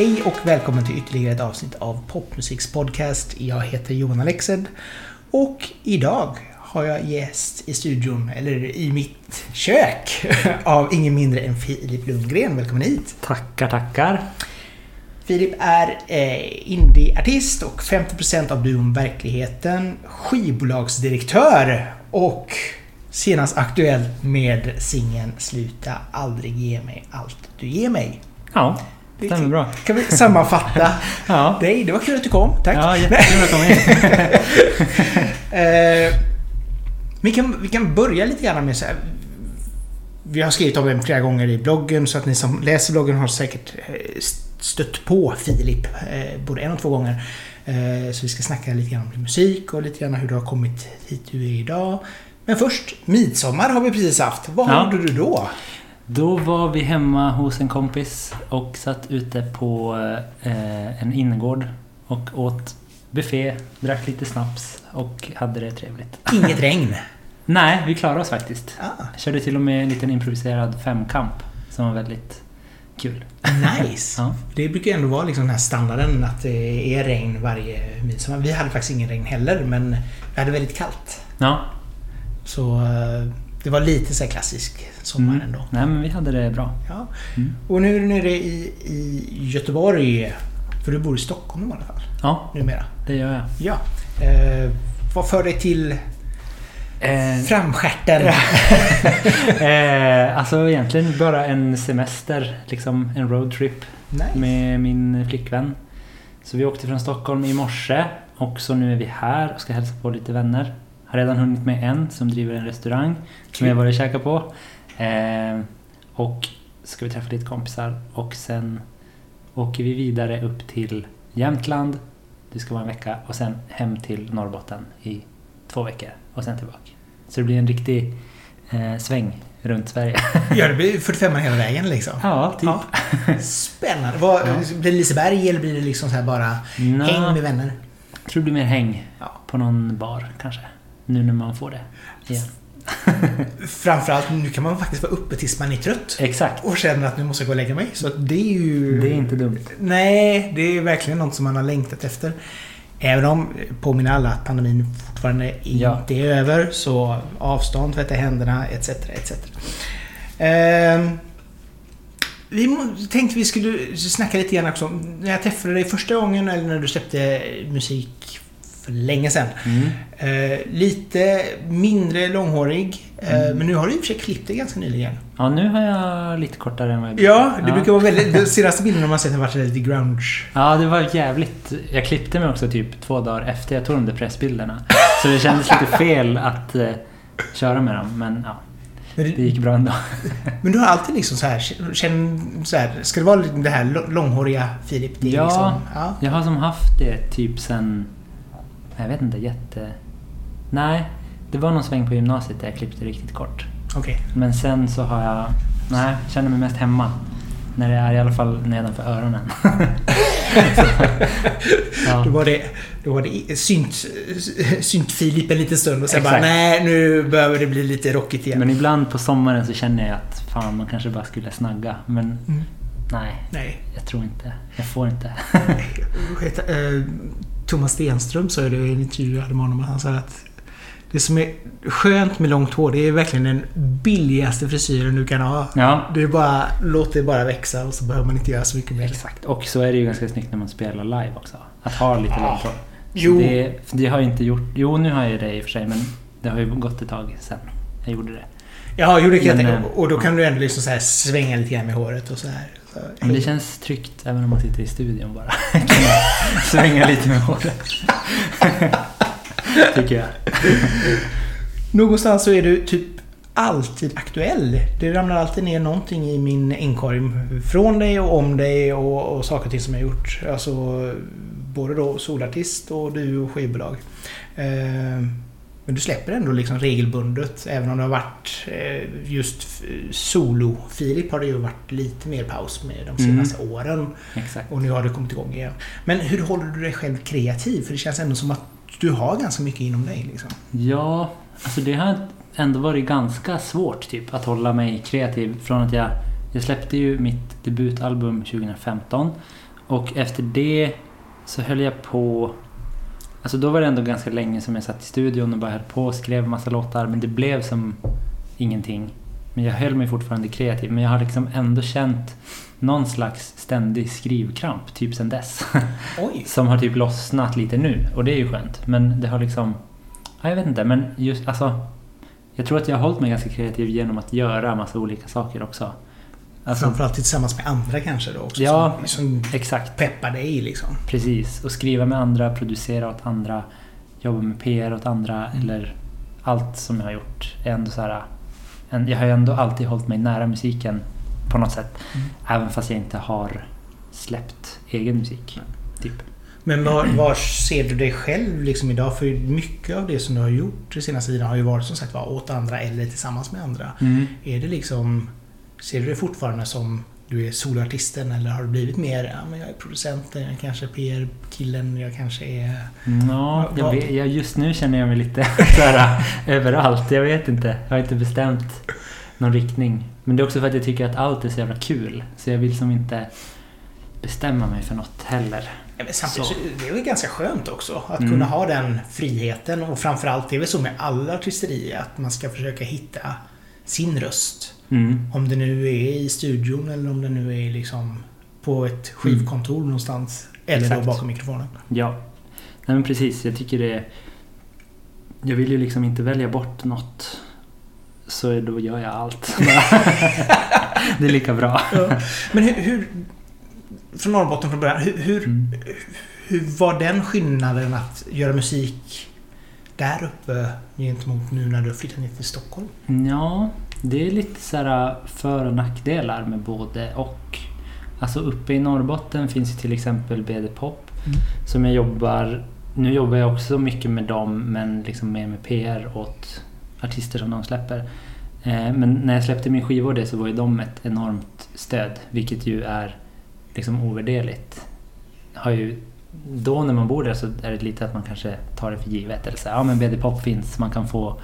Hej och välkommen till ytterligare ett avsnitt av Popmusiks podcast. Jag heter Johan Alexed och idag har jag gäst i studion, eller i mitt kök, av ingen mindre än Filip Lundgren. Välkommen hit! Tackar, tackar. Filip är eh, indieartist och 50% av duon Verkligheten, skivbolagsdirektör och senast aktuell med singeln Sluta aldrig ge mig allt du ger mig. Ja, det stämmer bra. Kan vi sammanfatta Ja, dig? Det var kul att du kom. Tack! ja jättekul att komma in. Eh, vi, kan, vi kan börja lite grann med så här. Vi har skrivit om den flera gånger i bloggen så att ni som läser bloggen har säkert eh, stött på Filip eh, både en och två gånger. Eh, så vi ska snacka lite grann om musik och lite grann hur du har kommit hit du är idag. Men först, midsommar har vi precis haft. Vad Ja. gjorde du då? Då var vi hemma hos en kompis och satt ute på eh, en innergård och åt buffé, drack lite snaps och hade det trevligt. Inget regn. Nej, vi klarade oss faktiskt. Ah, Körde till och med en liten improviserad femkamp som var väldigt kul. nice. Ja. Det brukar ändå vara liksom den här standarden att det är regn varje midsommar. Vi hade faktiskt ingen regn heller men vi hade väldigt kallt. Ja. Så eh, det var lite så klassisk sommar Mm. ändå. Nej, men vi hade det bra. Ja. Mm. Och nu är du nere i, i Göteborg. För du bor i Stockholm i alla fall. Ja, Numera. det gör jag. Ja. Eh, vad för dig till Eh, framstjärten? eh, alltså egentligen bara en semester, liksom en roadtrip nice. med min flickvän. Så vi åkte från Stockholm i morse och så nu är vi här och ska hälsa på lite vänner. Har redan hunnit med en som driver en restaurang som jag varit och käkat på. Eh, och ska vi träffa lite kompisar och sen åker vi vidare upp till Jämtland. Det ska vara en vecka och sen hem till Norrbotten i två veckor och sen tillbaka. Så det blir en riktig eh, sväng runt Sverige. Ja, det blir 45 hela vägen liksom. Ja, typ. Ja. Spännande. Vad, Ja. Blir det Liseberg eller blir det liksom så bara Nå, häng med vänner? Jag tror det blir mer häng Ja. på någon bar kanske. Nu när man får det igen. Framförallt nu kan man faktiskt vara uppe tills man är trött. Exakt. Och känner att nu måste jag gå och lägga mig. Så det är ju... Det är inte dumt. Nej, det är verkligen något som man har längtat efter. Även om, påminner alla att pandemin fortfarande Ja. inte är över, så avstånd, tvätta händerna, etc. etc. Ehm, vi tänkte vi skulle snacka lite grann också. När jag träffade dig första gången, eller när du släppte musik för länge sedan. Mm. Eh, lite mindre långhårig. Eh, Mm. Men nu har du i och för sig klippt dig ganska nyligen. Ja, nu har jag lite kortare än vad jag Ja, det brukar vara väldigt... De senaste bilderna man sett har varit lite grunge. Ja, det var jävligt. Jag klippte mig också typ två dagar efter jag tog de där pressbilderna. Så det kändes lite fel att eh, köra med dem, men ja, Men, det du, gick bra ändå. men du har alltid liksom så här, känn, så här... Ska det vara det här lång- långhåriga Filip? Det Ja. Liksom, ja. Jag har som haft det typ sen... Jag vet inte, jätte... Nej, det var någon sväng på gymnasiet där jag klippte riktigt kort. Okej. Men sen så har jag... Nej, känner mig mest hemma. När det är i alla fall nedanför öronen. Så, ja. Då var det, då var det synt, synt Filip en liten stund och sen bara Exakt. nej, nu behöver det bli lite rockigt igen. Men ibland på sommaren så känner jag att fan, man kanske bara skulle snagga. Men Mm. nej, Nej. jag tror inte. Jag får inte. Thomas Stenström sa ju det i en intervju med honom. Han sa att det som är skönt med långt hår, det är verkligen den billigaste frisyren du kan ha. Ja, Det är bara, låt det bara växa och så behöver man inte göra så mycket mer. exakt. Och så är det ju ganska snyggt när man spelar live också. Att ha lite Ja. långt hår. Jo, Det, det har jag inte gjort. Jo, nu har jag det i och för sig, men det har ju gått ett tag sen jag gjorde det. ja, jo, det kan jag tänka. Och då kan du ändå liksom så här svänga lite grann med håret och så här. Så, Men det känns tryggt även om man sitter i studion bara. Kunna svänga lite med håret. Tycker jag. Någonstans så är du typ alltid aktuell. Det ramlar alltid ner någonting i min inkorg från dig och om dig och, och saker och ting som jag gjort. Alltså både då solartist och du och skivbolag. Eh, men du släpper ändå liksom regelbundet. Även om det har varit eh, just solo-Filip har det ju varit lite mer paus med de Mm. senaste åren. Exakt. Och nu har det kommit igång igen. Men hur håller du dig själv kreativ? För det känns ändå som att du har ganska mycket inom dig liksom. Ja, alltså det har ändå varit ganska svårt typ att hålla mig kreativ från att jag... Jag släppte ju mitt debutalbum 2015 och efter det så höll jag på... Alltså då var det ändå ganska länge som jag satt i studion och bara höll på och skrev massa låtar men det blev som ingenting. Men jag höll mig fortfarande kreativ men jag har liksom ändå känt någon slags ständig skrivkramp typ sen dess. Som har typ lossnat lite nu och det är ju skönt. Men det har liksom... Ja, jag vet inte men just alltså... Jag tror att jag har hållit mig ganska kreativ genom att göra massa olika saker också. Alltså, Framförallt tillsammans med andra kanske då också. Ja. Som, som exakt. peppar dig liksom. Precis. Och skriva med andra, producera åt andra, jobba med PR åt andra Mm. eller allt som jag har gjort är ändå så här... Jag har ju ändå alltid hållit mig nära musiken på något sätt. Mm. Även fast jag inte har släppt egen musik. Typ. Men var, var ser du dig själv liksom idag? För mycket av det som du har gjort i senaste tiden har ju varit som sagt var åt andra eller tillsammans med andra. Mm. Är det liksom... Ser du dig fortfarande som du är soloartisten eller har du blivit mer, ja men jag är producenten, jag kanske är PR-killen, jag kanske är... Ja, jag vet, jag, just nu känner jag mig lite så här, överallt. Jag vet inte. Jag har inte bestämt någon riktning. Men det är också för att jag tycker att allt är så jävla kul. Så jag vill som inte bestämma mig för något heller. Ja, men samtidigt Så. det är väl ganska skönt också att Mm. kunna ha den friheten och framförallt det är väl så med alla artisterier att man ska försöka hitta sin röst. Mm. Om det nu är i studion eller om det nu är liksom på ett skivkontor någonstans. Eller då Exakt. bakom mikrofonen. Ja. Nej men precis, jag tycker det... Jag vill ju liksom inte välja bort något. Så då gör jag allt. det är lika bra. Men hur, hur... Från Norrbotten från början. Hur, hur, Mm. hur var den skillnaden att göra musik där uppe gentemot nu när du flyttat ner till Stockholm? Ja, det är lite så här för och nackdelar med både och. Alltså uppe i Norrbotten finns ju till exempel BD Pop Mm. som jag jobbar... Nu jobbar jag också mycket med dem men liksom mer med PR åt artister som de släpper. Eh, Men när jag släppte min skiva och det så var ju de ett enormt stöd vilket ju är liksom ovärderligt. Har ju, då när man bor där så är det lite att man kanske tar det för givet. Eller så här, ja men BD Pop finns, man kan få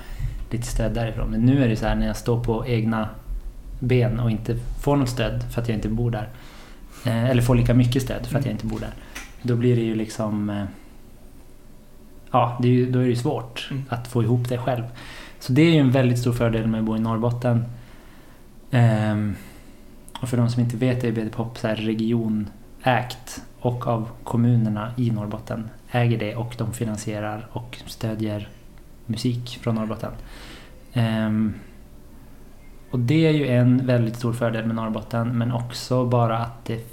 lite stöd därifrån. Men nu är det så här när jag står på egna ben och inte får något stöd för att jag inte bor där. Eh, Eller får lika mycket stöd för att jag inte bor där. Då blir det ju liksom... eh, Ja, det är ju, då är det ju svårt Mm. att få ihop det själv. Så det är ju en väldigt stor fördel med att bo i Norrbotten. Ehm, och för de som inte vet är BD Pop så här regionägt och av kommunerna i Norrbotten äger det och de finansierar och stödjer musik från Norrbotten. Ehm, och det är ju en väldigt stor fördel med Norrbotten men också bara att det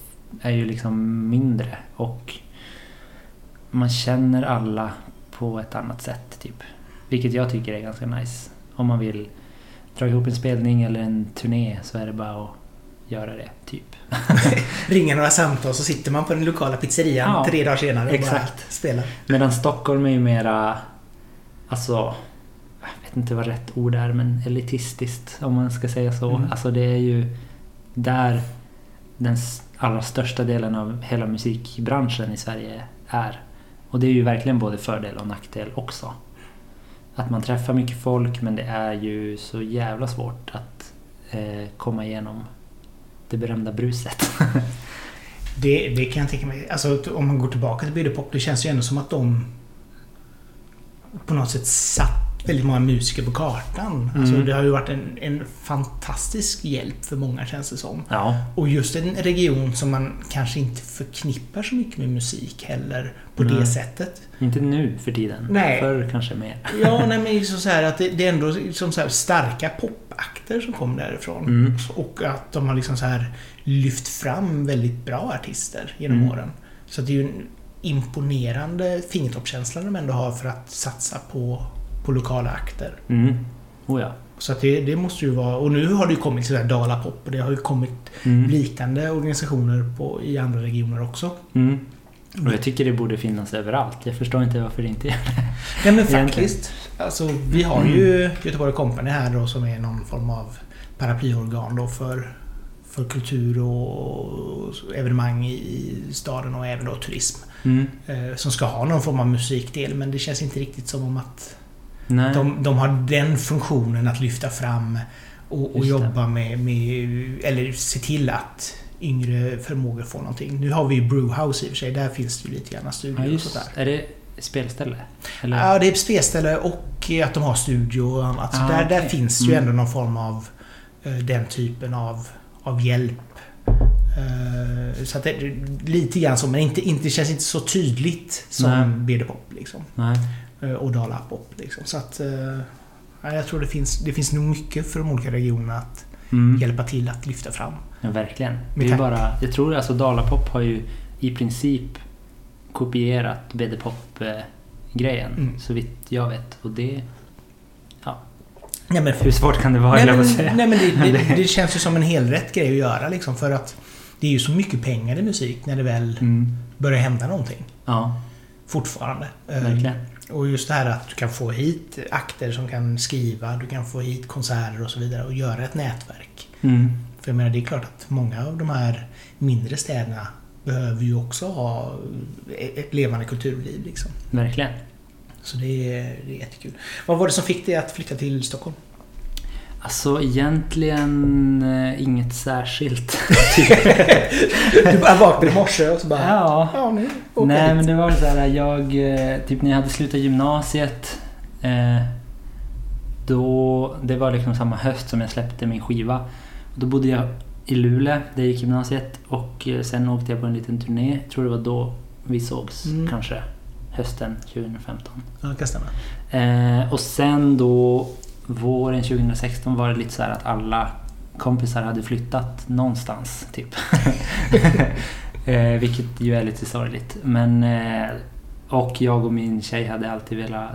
är ju liksom mindre och man känner alla på ett annat sätt typ. Vilket jag tycker är ganska nice. Om man vill dra ihop en spelning eller en turné så är det bara att göra det, typ. Ringa några samtal så sitter man på den lokala pizzerian Ja, tre dagar senare och exakt. bara spelar. Medan Stockholm är ju mera, alltså, jag vet inte vad rätt ord är, men elitistiskt om man ska säga så. Mm. Alltså det är ju där den allra största delen av hela musikbranschen i Sverige är. Och det är ju verkligen både fördel och nackdel också. Att man träffar mycket folk men det är ju så jävla svårt att eh, komma igenom det berömda bruset. Det, det kan jag tänka mig. Alltså om man går tillbaka till BD Pop, det känns ju ändå som att de på något sätt satt väldigt många musiker på kartan. Alltså Mm. det har ju varit en, en fantastisk hjälp för många känns det som. ja. Och just en region som man kanske inte förknippar så mycket med musik heller på det Nej. sättet. Inte nu för tiden. Nej. Förr kanske mer. Ja, nej, men just så här att det, det är ändå som så starka popakter som kom därifrån. Mm. Och att de har liksom så här lyft fram väldigt bra artister genom Mm. åren. Så det är ju imponerande fingertoppskänsla de ändå har för att satsa på, på lokala akter. Mm. Oh ja. Så att det, det måste ju vara... Och nu har det ju kommit sådär Dalapop och det har ju kommit Mm. liknande organisationer på, i andra regioner också. Mm. Och jag tycker det borde finnas överallt. Jag förstår inte varför det inte gör det. Ja men faktiskt. Alltså vi har ju Göteborg Company här då som är någon form av paraplyorgan då för, för kultur och evenemang i staden och även då turism. Mm. Eh, som ska ha någon form av musikdel men det känns inte riktigt som om att Nej. de, de har den funktionen att lyfta fram och, och jobba med, med... Eller se till att yngre förmågor får någonting. Nu har vi ju Brewhouse i och för sig. Där finns det ju lite grann ja, studior och sådär. är det spelställe? Eller? Ja, det är spelställe och att de har studio och annat. Så Ah, där, där okej. finns ju Mm. ändå någon form av eh, den typen av, av hjälp. Eh, så att det, lite grann så, men inte, inte, det känns inte så tydligt som Nej. BD-pop liksom. Nej. Eh, och Dala-pop liksom. Så att... eh, ja, jag tror det finns, det finns nog mycket för de olika regionerna att Mm. hjälpa till att lyfta fram. Ja, verkligen. Det är bara, jag tror alltså Dalapop har ju i princip kopierat BD-pop-grejen. Mm. Så vitt jag vet. Och det... Nej, men, Hur svårt kan det vara, nej, jag men, att säga. nej, men det, det, Det- det känns ju som en helrätt grej att göra liksom. För att det är ju så mycket pengar i musik när det väl Mm. börjar hända någonting. Ja, Fortfarande. Eh, verkligen. Och just det här att du kan få hit akter som kan skriva, du kan få hit konserter och så vidare och göra ett nätverk. Mm. För jag menar, det är klart att många av de här mindre städerna behöver ju också ha ett levande kulturliv liksom. Verkligen. Så det är, det är jättekul. Vad var det som fick dig att flytta till Stockholm? Alltså egentligen eh, inget särskilt. Du bara vaknade i morse och så bara... ja. Ja, nu Nej jag men dit. det var så här, jag... eh, Typ när jag hade slutat gymnasiet. Eh, då... Det var liksom samma höst som jag släppte min skiva. Då bodde jag i Luleå där jag gick gymnasiet. Och eh, sen åkte jag på en liten turné. Jag tror det var då vi sågs Mm. kanske. Hösten 2015. Ja, det kan stämma. Eh, och sen då våren 2016 var det lite så här att alla kompisar hade flyttat någonstans typ. eh, vilket ju är lite sorgligt. Men, eh, och jag och min tjej hade alltid velat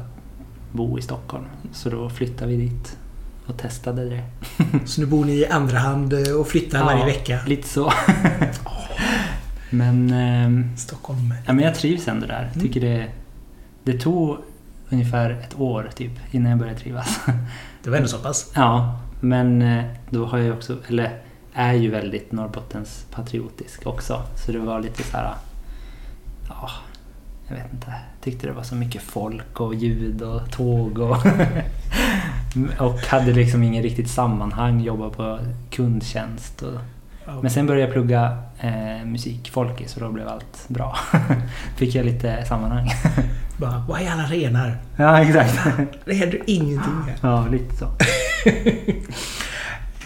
bo i Stockholm. Så då flyttade vi dit och testade det. Så nu bor ni i andra hand eh, och flyttar Ja. varje vecka? Lite så. men, ehm, Stockholm. ja, men jag trivs ändå där. Mm. Tycker det, det tog ungefär ett år typ innan jag började trivas. Det var ändå så pass. Ja, men eh, då har jag också, eller är ju väldigt Norrbottens patriotisk också. Så det var lite så här, ja, jag vet inte. Tyckte det var så mycket folk och ljud och tåg och och hade liksom ingen riktigt sammanhang, jobba på kundtjänst. Och, men sen började jag plugga eh, musik, folkis, och då blev allt bra. Fick jag lite sammanhang. Bara, vad är alla renar? ja, exakt. Det händer ingenting här. ja, lite så.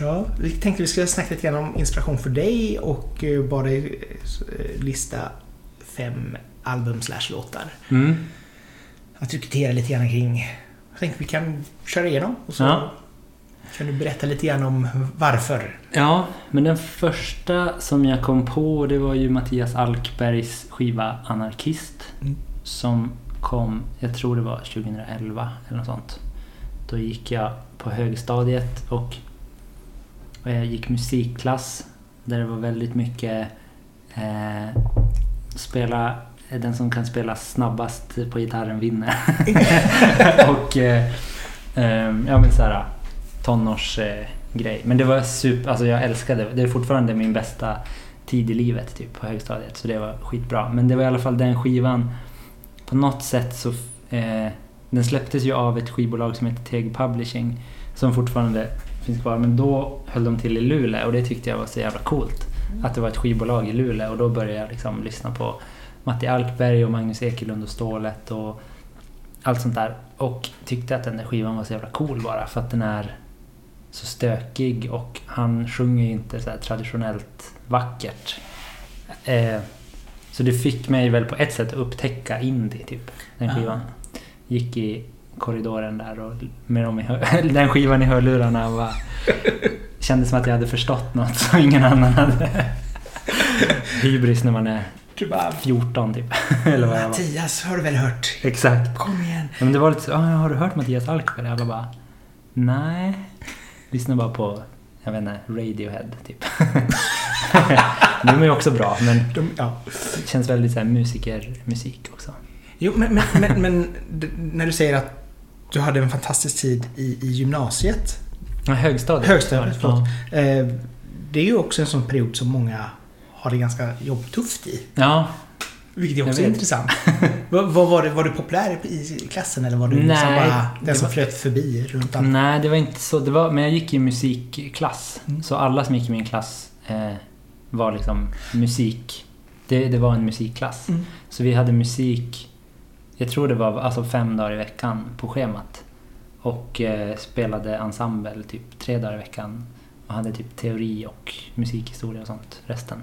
Ja, vi tänkte vi skulle snacka lite grann om inspiration för dig och eh, bara eh, lista fem album slash låtar. Mm. Att diskutera lite grann kring... Jag tänkte vi kan köra igenom och så Ja. Kan du berätta lite grann om varför. Ja, men den första som jag kom på det var ju Mattias Alkbergs skiva Anarkist. Mm. Som kom, jag tror det var 2011 eller något sånt. Då gick jag på högstadiet och, och jag gick musikklass. Där det var väldigt mycket eh, spela, den som kan spela snabbast på gitarren vinner. och eh, eh, ja men såhär tonårsgrej. Grej. men det var super, alltså jag älskade det. Det är fortfarande min bästa tid i livet typ på högstadiet. Så det var skitbra. Men det var i alla fall den skivan. På något sätt så... Eh, den släpptes ju av ett skivbolag som heter Teg Publishing. Som fortfarande finns kvar. Men då höll de till i Luleå och det tyckte jag var så jävla coolt. Att det var ett skivbolag i Luleå och då började jag liksom lyssna på Matti Alkberg och Magnus Ekelund och Stålet och allt sånt där. Och tyckte att den där skivan var så jävla cool bara för att den är så stökig och han sjunger ju inte så traditionellt vackert. Eh, så det fick mig väl på ett sätt att upptäcka indie, typ. Den Ah. skivan. Gick i korridoren där och med dem i den skivan i hörlurarna och bara kändes som att jag hade förstått något som ingen annan hade. Hybris när man är Du bara... 14 typ. Eller vad jag. Mattias har du väl hört? Exakt. Kom igen. Ja, men det var lite så, ah, har du hört Mattias Alkberg? Alla bara, nej. Lyssnar bara på, jag vet inte, Radiohead typ. De är ju också bra, men De, ja. det känns väldigt så här musikermusik också. Jo, men, men, men, men när du säger att du hade en fantastisk tid i, i gymnasiet. Ja, högstadiet. Högstadiet, förlåt. Ja. Eh, det är ju också en sån period som många har det ganska jobbtufft i. Ja, Vilket är också intressant. vad, vad var, det, var du populär i klassen eller var du liksom Nej, bara det den som var- flöt förbi runt allt? Nej, det var inte så. Det var, men jag gick i musikklass. Mm. Så alla som gick i min klass eh, var liksom musik. Det, det var en musikklass. Mm. Så vi hade musik, jag tror det var alltså fem dagar i veckan på schemat. Och eh, spelade ensemble typ tre dagar i veckan. Och hade typ teori och musikhistoria och sånt resten.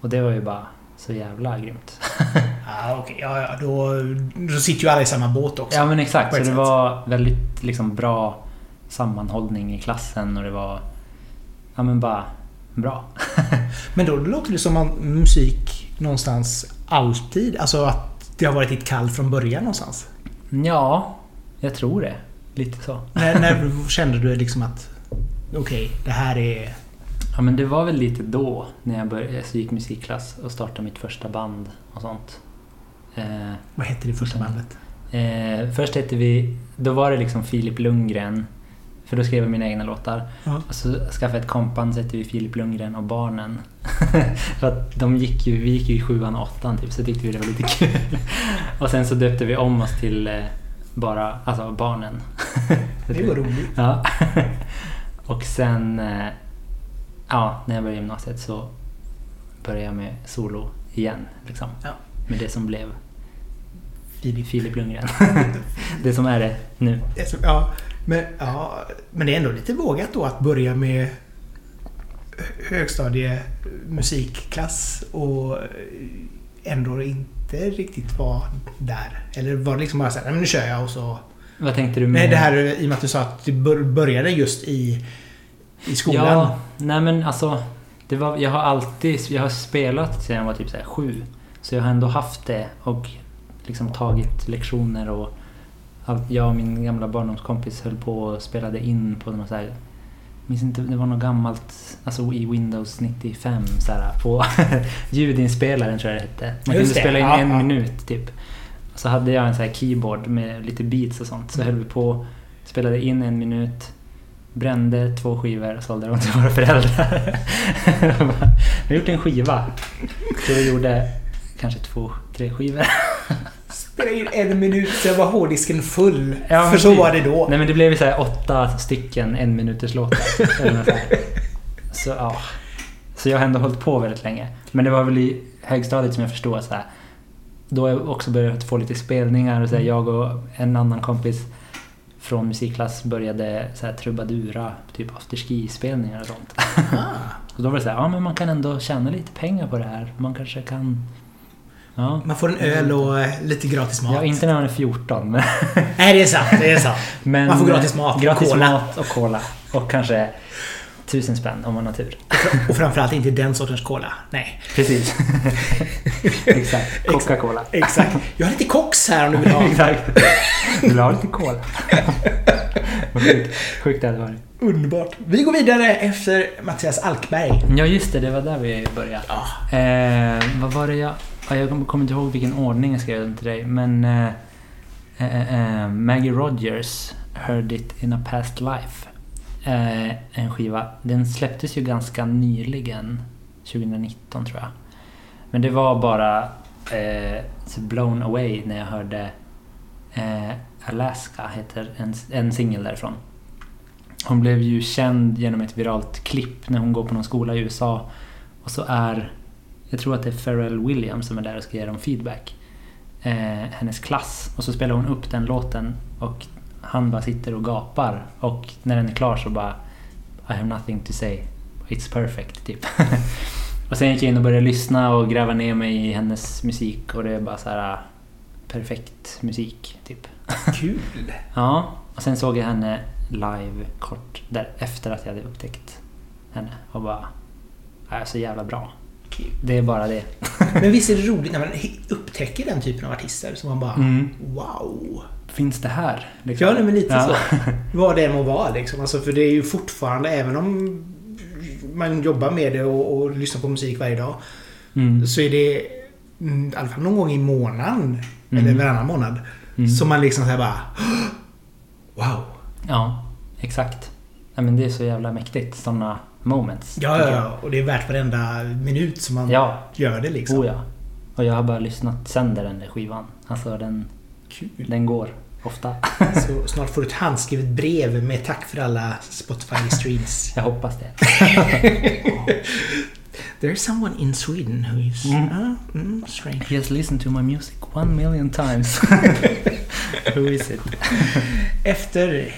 Och det var ju bara så jävla grymt. Ja, okej. Ja, då, då sitter ju alla i samma båt också. Ja men exakt, så det var väldigt liksom bra sammanhållning i klassen och det var ja men bara bra. Men då låter det som att musik någonstans alltid, alltså att det har varit ditt kall från början någonstans. Ja, jag tror det. Lite så. när, när kände du liksom att okej, det här är... Ja men det var väl lite då när jag började, så gick musikklass och startade mitt första band och sånt. Eh, Vad hette det första bandet? eh, först hette vi, då var det liksom Filip Lundgren. För då skrev jag mina egna låtar. Ja. Och så skaffade jag ett kompband så hette vi Filip Lundgren och Barnen. för att de gick ju, vi gick ju i sjuan och åttan typ, så tyckte vi det var lite kul. och sen så döpte vi om oss till eh, bara, alltså Barnen. Det var roligt. Ja. och sen, eh, ja, när jag började gymnasiet så började jag med solo igen. Liksom. Ja. Med det som blev Filip. Filip Lundgren. det som är det nu. Ja, men, ja, men det är ändå lite vågat då att börja med högstadie musikklass och ändå inte riktigt vara där. Eller var det liksom bara såhär, nu kör jag och så... Vad tänkte du med... Nej, det här i och med att du sa att du bör- började just i, i skolan. Ja, nej men alltså. Det var, jag har alltid jag har spelat sedan jag var typ så här sju. Så jag har ändå haft det och liksom tagit lektioner och allt. Jag och min gamla barndomskompis höll på och spelade in på något så här minns inte, det var något gammalt, alltså i Windows 95 så här, på ljudinspelaren tror jag det hette. Man Just kunde det, spela in ja, en ja. minut typ. Så hade jag en så här keyboard med lite beats och sånt. Så höll vi på, spelade in en minut, brände två skivor och sålde dem till våra föräldrar. vi har gjort en skiva. Så vi gjorde kanske två, tre skivor. Spela in en minut, så var hårddisken full. Ja, För så var det då. Nej men det blev så här åtta stycken en minuters låtar. Så, ja. Så jag har ändå hållit på väldigt länge. Men det var väl i högstadiet som jag förstod så här. Då har jag också börjat få lite spelningar. Och så här, jag och en annan kompis från musikklass började så här, trubadura, typ afterski-spelningar och sånt. Ah. Så då var det så här, ja men man kan ändå tjäna lite pengar på det här. Man kanske kan... Ja. Man får en öl och eh, lite gratis mat. Ja, inte när man är 14 men... Nej, det är sant. Det är sant. men Man får gratis mat och gratis cola. mat och cola. Och kanske tusen spänn om man har tur. Och framförallt inte den sortens cola. Nej. Precis. Exakt. Coca-Cola. Exakt. Jag har lite koks här om du vill ha. Exakt. Vill du ha lite cola? Vad sjukt. Sjukt det hade varit. Underbart. Vi går vidare efter Mattias Alkberg. Ja just det, det var där vi började. Ja. Eh, vad var det jag... Ja, jag kommer kommer inte ihåg vilken ordning jag skrev den till dig, men... Eh, eh, eh, Maggie Rogers, Heard It In A Past Life. Eh, en skiva. Den släpptes ju ganska nyligen, 2019 tror jag. Men det var bara eh, blown away när jag hörde eh, Alaska, heter en, en singel därifrån. Hon blev ju känd genom ett viralt klipp när hon går på någon skola i USA och så är, jag tror att det är Pharrell Williams som är där och ska ge dem feedback. Eh, hennes klass. Och så spelar hon upp den låten och han bara sitter och gapar. Och när den är klar så bara I have nothing to say. It's perfect, typ. och sen gick jag in och började lyssna och gräva ner mig i hennes musik och det är bara så här perfekt musik, typ. Kul. Ja, och sen såg jag henne live kort där efter att jag hade upptäckt henne och bara... Är så jävla bra. Kul. Det är bara det. Men visst är det roligt när man upptäcker den typen av artister som man bara Mm. Wow. Finns det här? liksom? Ja, nej, men lite Ja. så. Vad det må vara liksom. Alltså, för det är ju fortfarande, även om man jobbar med det och, och lyssnar på musik varje dag, Mm. så är det mm, i alla fall någon gång i månaden, Mm. eller varannan månad, Mm. som man liksom såhär bara Wow. Ja, exakt. Ja, men det är så jävla mäktigt. Såna moments. Ja, ja, ja. Och det är värt varenda minut som man Ja, gör det liksom. oh ja. Och jag har bara lyssnat sönder den där skivan. Alltså den, Kul. den går ofta. Så snart får du ett handskrivet brev med tack för alla Spotify-streams. Jag hoppas det. There's someone in Sweden who is... Mm. Ah, mm, strange. He has listened to my music one million times. Who is it? Efter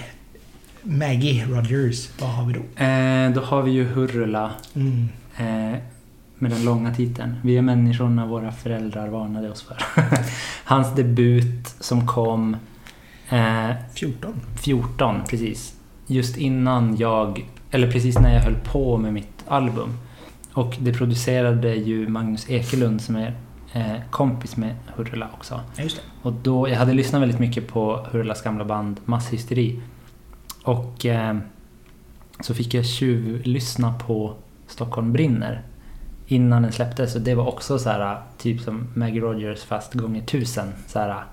Maggie Rogers, vad har vi då? Eh, då har vi ju Hurula Mm. eh, med den långa titeln. Vi är människorna våra föräldrar varnade oss för. Hans debut som kom eh, 14. 14, precis. Just innan jag, eller precis när jag höll på med mitt album. Och det producerade ju Magnus Ekelund som är eh, kompis med Hurula också. Ja. Och då, jag hade lyssnat väldigt mycket på Hurlas gamla band Masshysteri. Och eh, så fick jag tjuvlyssna på Stockholm brinner innan den släpptes. Och det var också så här typ som Maggie Rogers fast gånger tusen. Så här,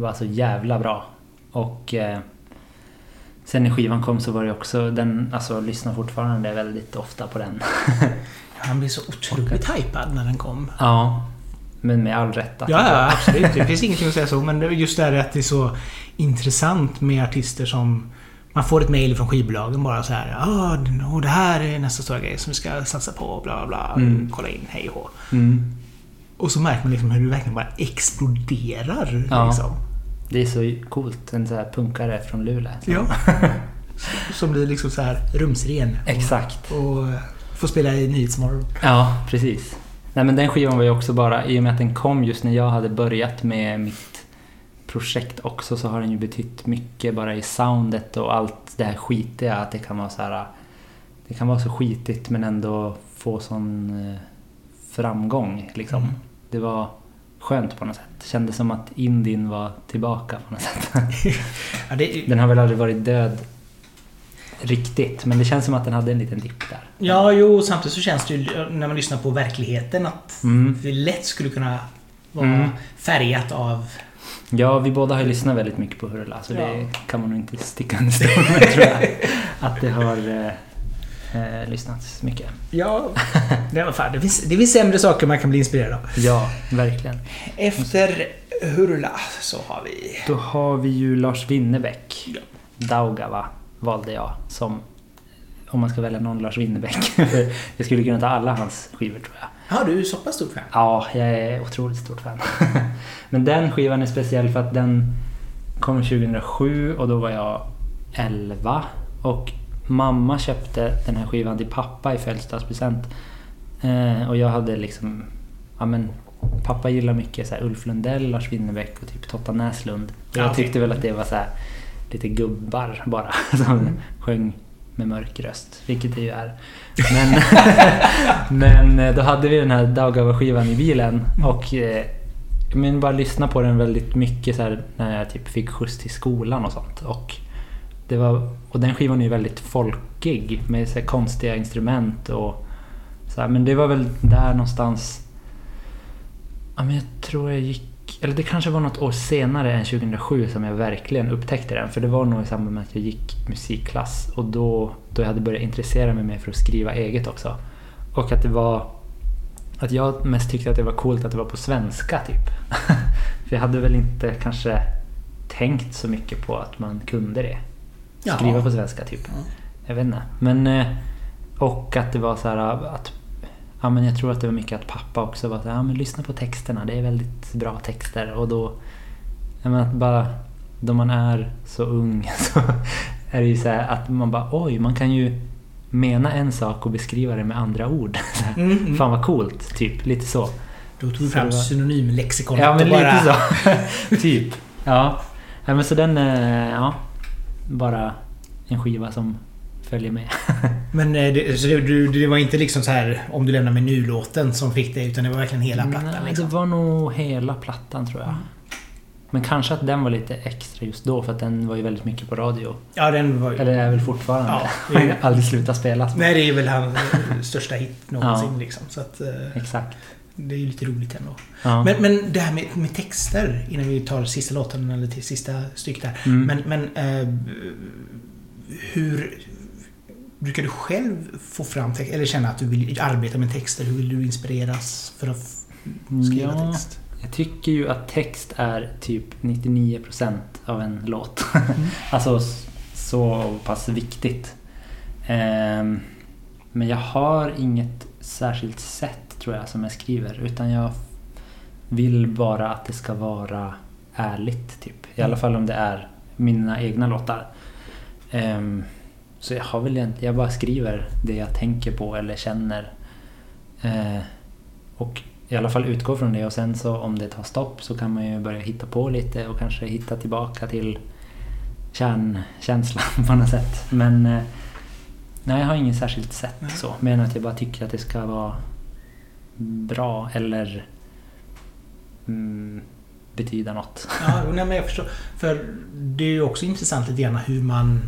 var så jävla bra. Och eh, sen när skivan kom så var det också den, alltså jag lyssnar fortfarande väldigt ofta på den. Han blev så otroligt hypad när den kom. ja, men med all rätt. Ja, ja, absolut. Det finns ingenting att säga så. Men just det här att det är så intressant med artister som... Man får ett mail från skivbolagen bara så här. Ja, och det här är nästa stora grej som vi ska satsa på. Bla, bla. Mm. Kolla in, hej och. Mm. Och så märker man liksom hur det verkligen bara exploderar. Ja. Liksom. Det är så coolt, en sån här punkare från Luleå. Ja. Som blir liksom så här rumsren. Och, Exakt. och får spela i Nyhetsmorgon. Ja, precis. Nej men den skivan var ju också bara, i och med att den kom just när jag hade börjat med mitt projekt också så har den ju betytt mycket bara i soundet och allt det här skitiga. Att det kan vara så här, det kan vara så skitigt men ändå få sån eh, framgång liksom. Mm. Det var skönt på något sätt. Det kändes som att indien var tillbaka på något sätt. Ja, det, Den har väl aldrig varit död riktigt men det känns som att den hade en liten dipp där. ja, jo, samtidigt så känns det ju när man lyssnar på verkligheten att Mm. det lätt skulle kunna vara Mm. färgat av... Ja, vi båda har ju lyssnat väldigt mycket på Hurula så Ja. det kan man nog inte sticka under stol med tror jag. Att det har eh, lyssnats mycket. Ja, det, var fan, det, finns, det finns sämre saker man kan bli inspirerad av. Ja, verkligen. Efter Hurula så har vi... Då har vi ju Lars Winnerbäck. Ja. Daugava valde jag som om man ska välja någon Lars Winnerbäck. Jag skulle kunna ta alla hans skivor tror jag. Ja, du är så pass stort fan. Ja, jag är otroligt stort fan. Men den skivan är speciell för att den kom 2007 och då var jag 11. Och mamma köpte den här skivan till pappa i födelsedagspresent. Eh, och jag hade liksom... Ja men, pappa gillar mycket så här Ulf Lundell, Lars Winnerbäck och typ Totta Näslund. Jag okej. tyckte väl att det var så här lite gubbar bara som sjöng med mörk röst, vilket det ju är. Men, men eh, då hade vi den här Daugava-skivan i bilen och eh, men bara lyssna på den väldigt mycket så här, när jag typ fick skjuts till skolan och sånt. Och, det var, och den skivan är ju väldigt folkig med så här, konstiga instrument och så här, Men det var väl där någonstans... Ja, men jag tror jag gick... Eller det kanske var något år senare än 2007 som jag verkligen upptäckte den. För det var nog i samband med att jag gick musikklass och då, då jag hade börjat intressera mig mer för att skriva eget också. Och att det var... Att jag mest tyckte att det var coolt att det var på svenska typ. för jag hade väl inte kanske tänkt så mycket på att man kunde det. Jaha. Skriva på svenska typ. Ja. Jag vet inte. Men... eh, Och att det var så här att... Ja men jag tror att det var mycket att pappa också var så här, ja men lyssna på texterna, det är väldigt bra texter. Och då... Jag menar att bara... Då man är så ung så är det ju så att man bara oj, man kan ju mena en sak och beskriva det med andra ord. Mm, mm. Fan vad coolt, typ. Lite så. Då tog Så fram var- synonymlexikonet Ja men och bara... lite så. typ. Ja. ja. men så den, eh, ja. Bara en skiva som följer med. Men eh, det, så det, du, det var inte liksom så här om du lämnar med nu-låten som fick det utan det var verkligen hela plattan Nej, liksom. Det var nog hela plattan tror jag. Men kanske att den var lite extra just då för att den var ju väldigt mycket på radio. Ja, den var ju... Eller är väl fortfarande. Ja, det är- aldrig slutat spelas. Nej, det är väl hans största hit någonsin Ja. liksom. Så att... eh, Exakt. Det är ju lite roligt ändå. Ja. Men, men det här med, med texter innan vi tar sista låten eller till sista stycket där. Mm. Men, men eh, hur... brukar du själv få fram text, eller känna att du vill arbeta med texter? Hur vill du inspireras för att skriva Ja, text? jag tycker ju att text är typ 99% av en låt. Mm. alltså så pass viktigt. Ehm, men jag har inget särskilt sätt tror jag som jag skriver. Utan jag vill bara att det ska vara ärligt. Typ. I alla fall om det är mina egna låtar. Ehm, så jag har väl egentligen, jag bara skriver det jag tänker på eller känner. Eh, och i alla fall utgår från det och sen så om det tar stopp så kan man ju börja hitta på lite och kanske hitta tillbaka till kärnkänslan på något sätt. Men eh, nej, jag har inget särskilt sätt Nej. så. Men att jag bara tycker att det ska vara bra eller mm, betyda något. Ja, nej, men jag förstår. För det är ju också intressant lite grann hur man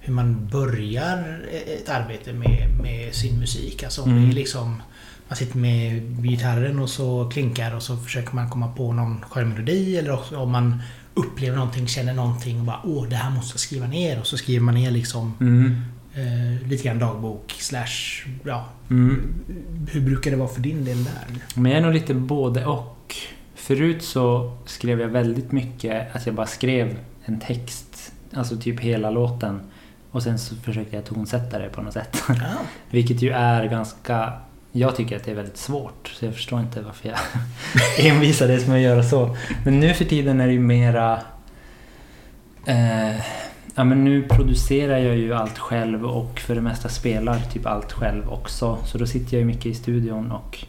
hur man börjar ett arbete med, med sin musik. Alltså om Mm. det är liksom man sitter med gitarren och så klinkar och så försöker man komma på någon skön melodi eller om man upplever någonting, känner någonting och bara åh det här måste jag skriva ner och så skriver man ner liksom Mm. Eh, lite grann dagbok slash ja. Mm. Hur brukar det vara för din del där? Men jag är nog lite både och. Förut så skrev jag väldigt mycket att jag bara skrev en text, alltså typ hela låten. Och sen så försökte jag tonsätta det på något sätt. Ja. Vilket ju är ganska... Jag tycker att det är väldigt svårt. Så jag förstår inte varför jag envisades med att göra så. Men nu för tiden är det ju mera... Eh, ja men nu producerar jag ju allt själv och för det mesta spelar typ allt själv också. Så då sitter jag ju mycket i studion och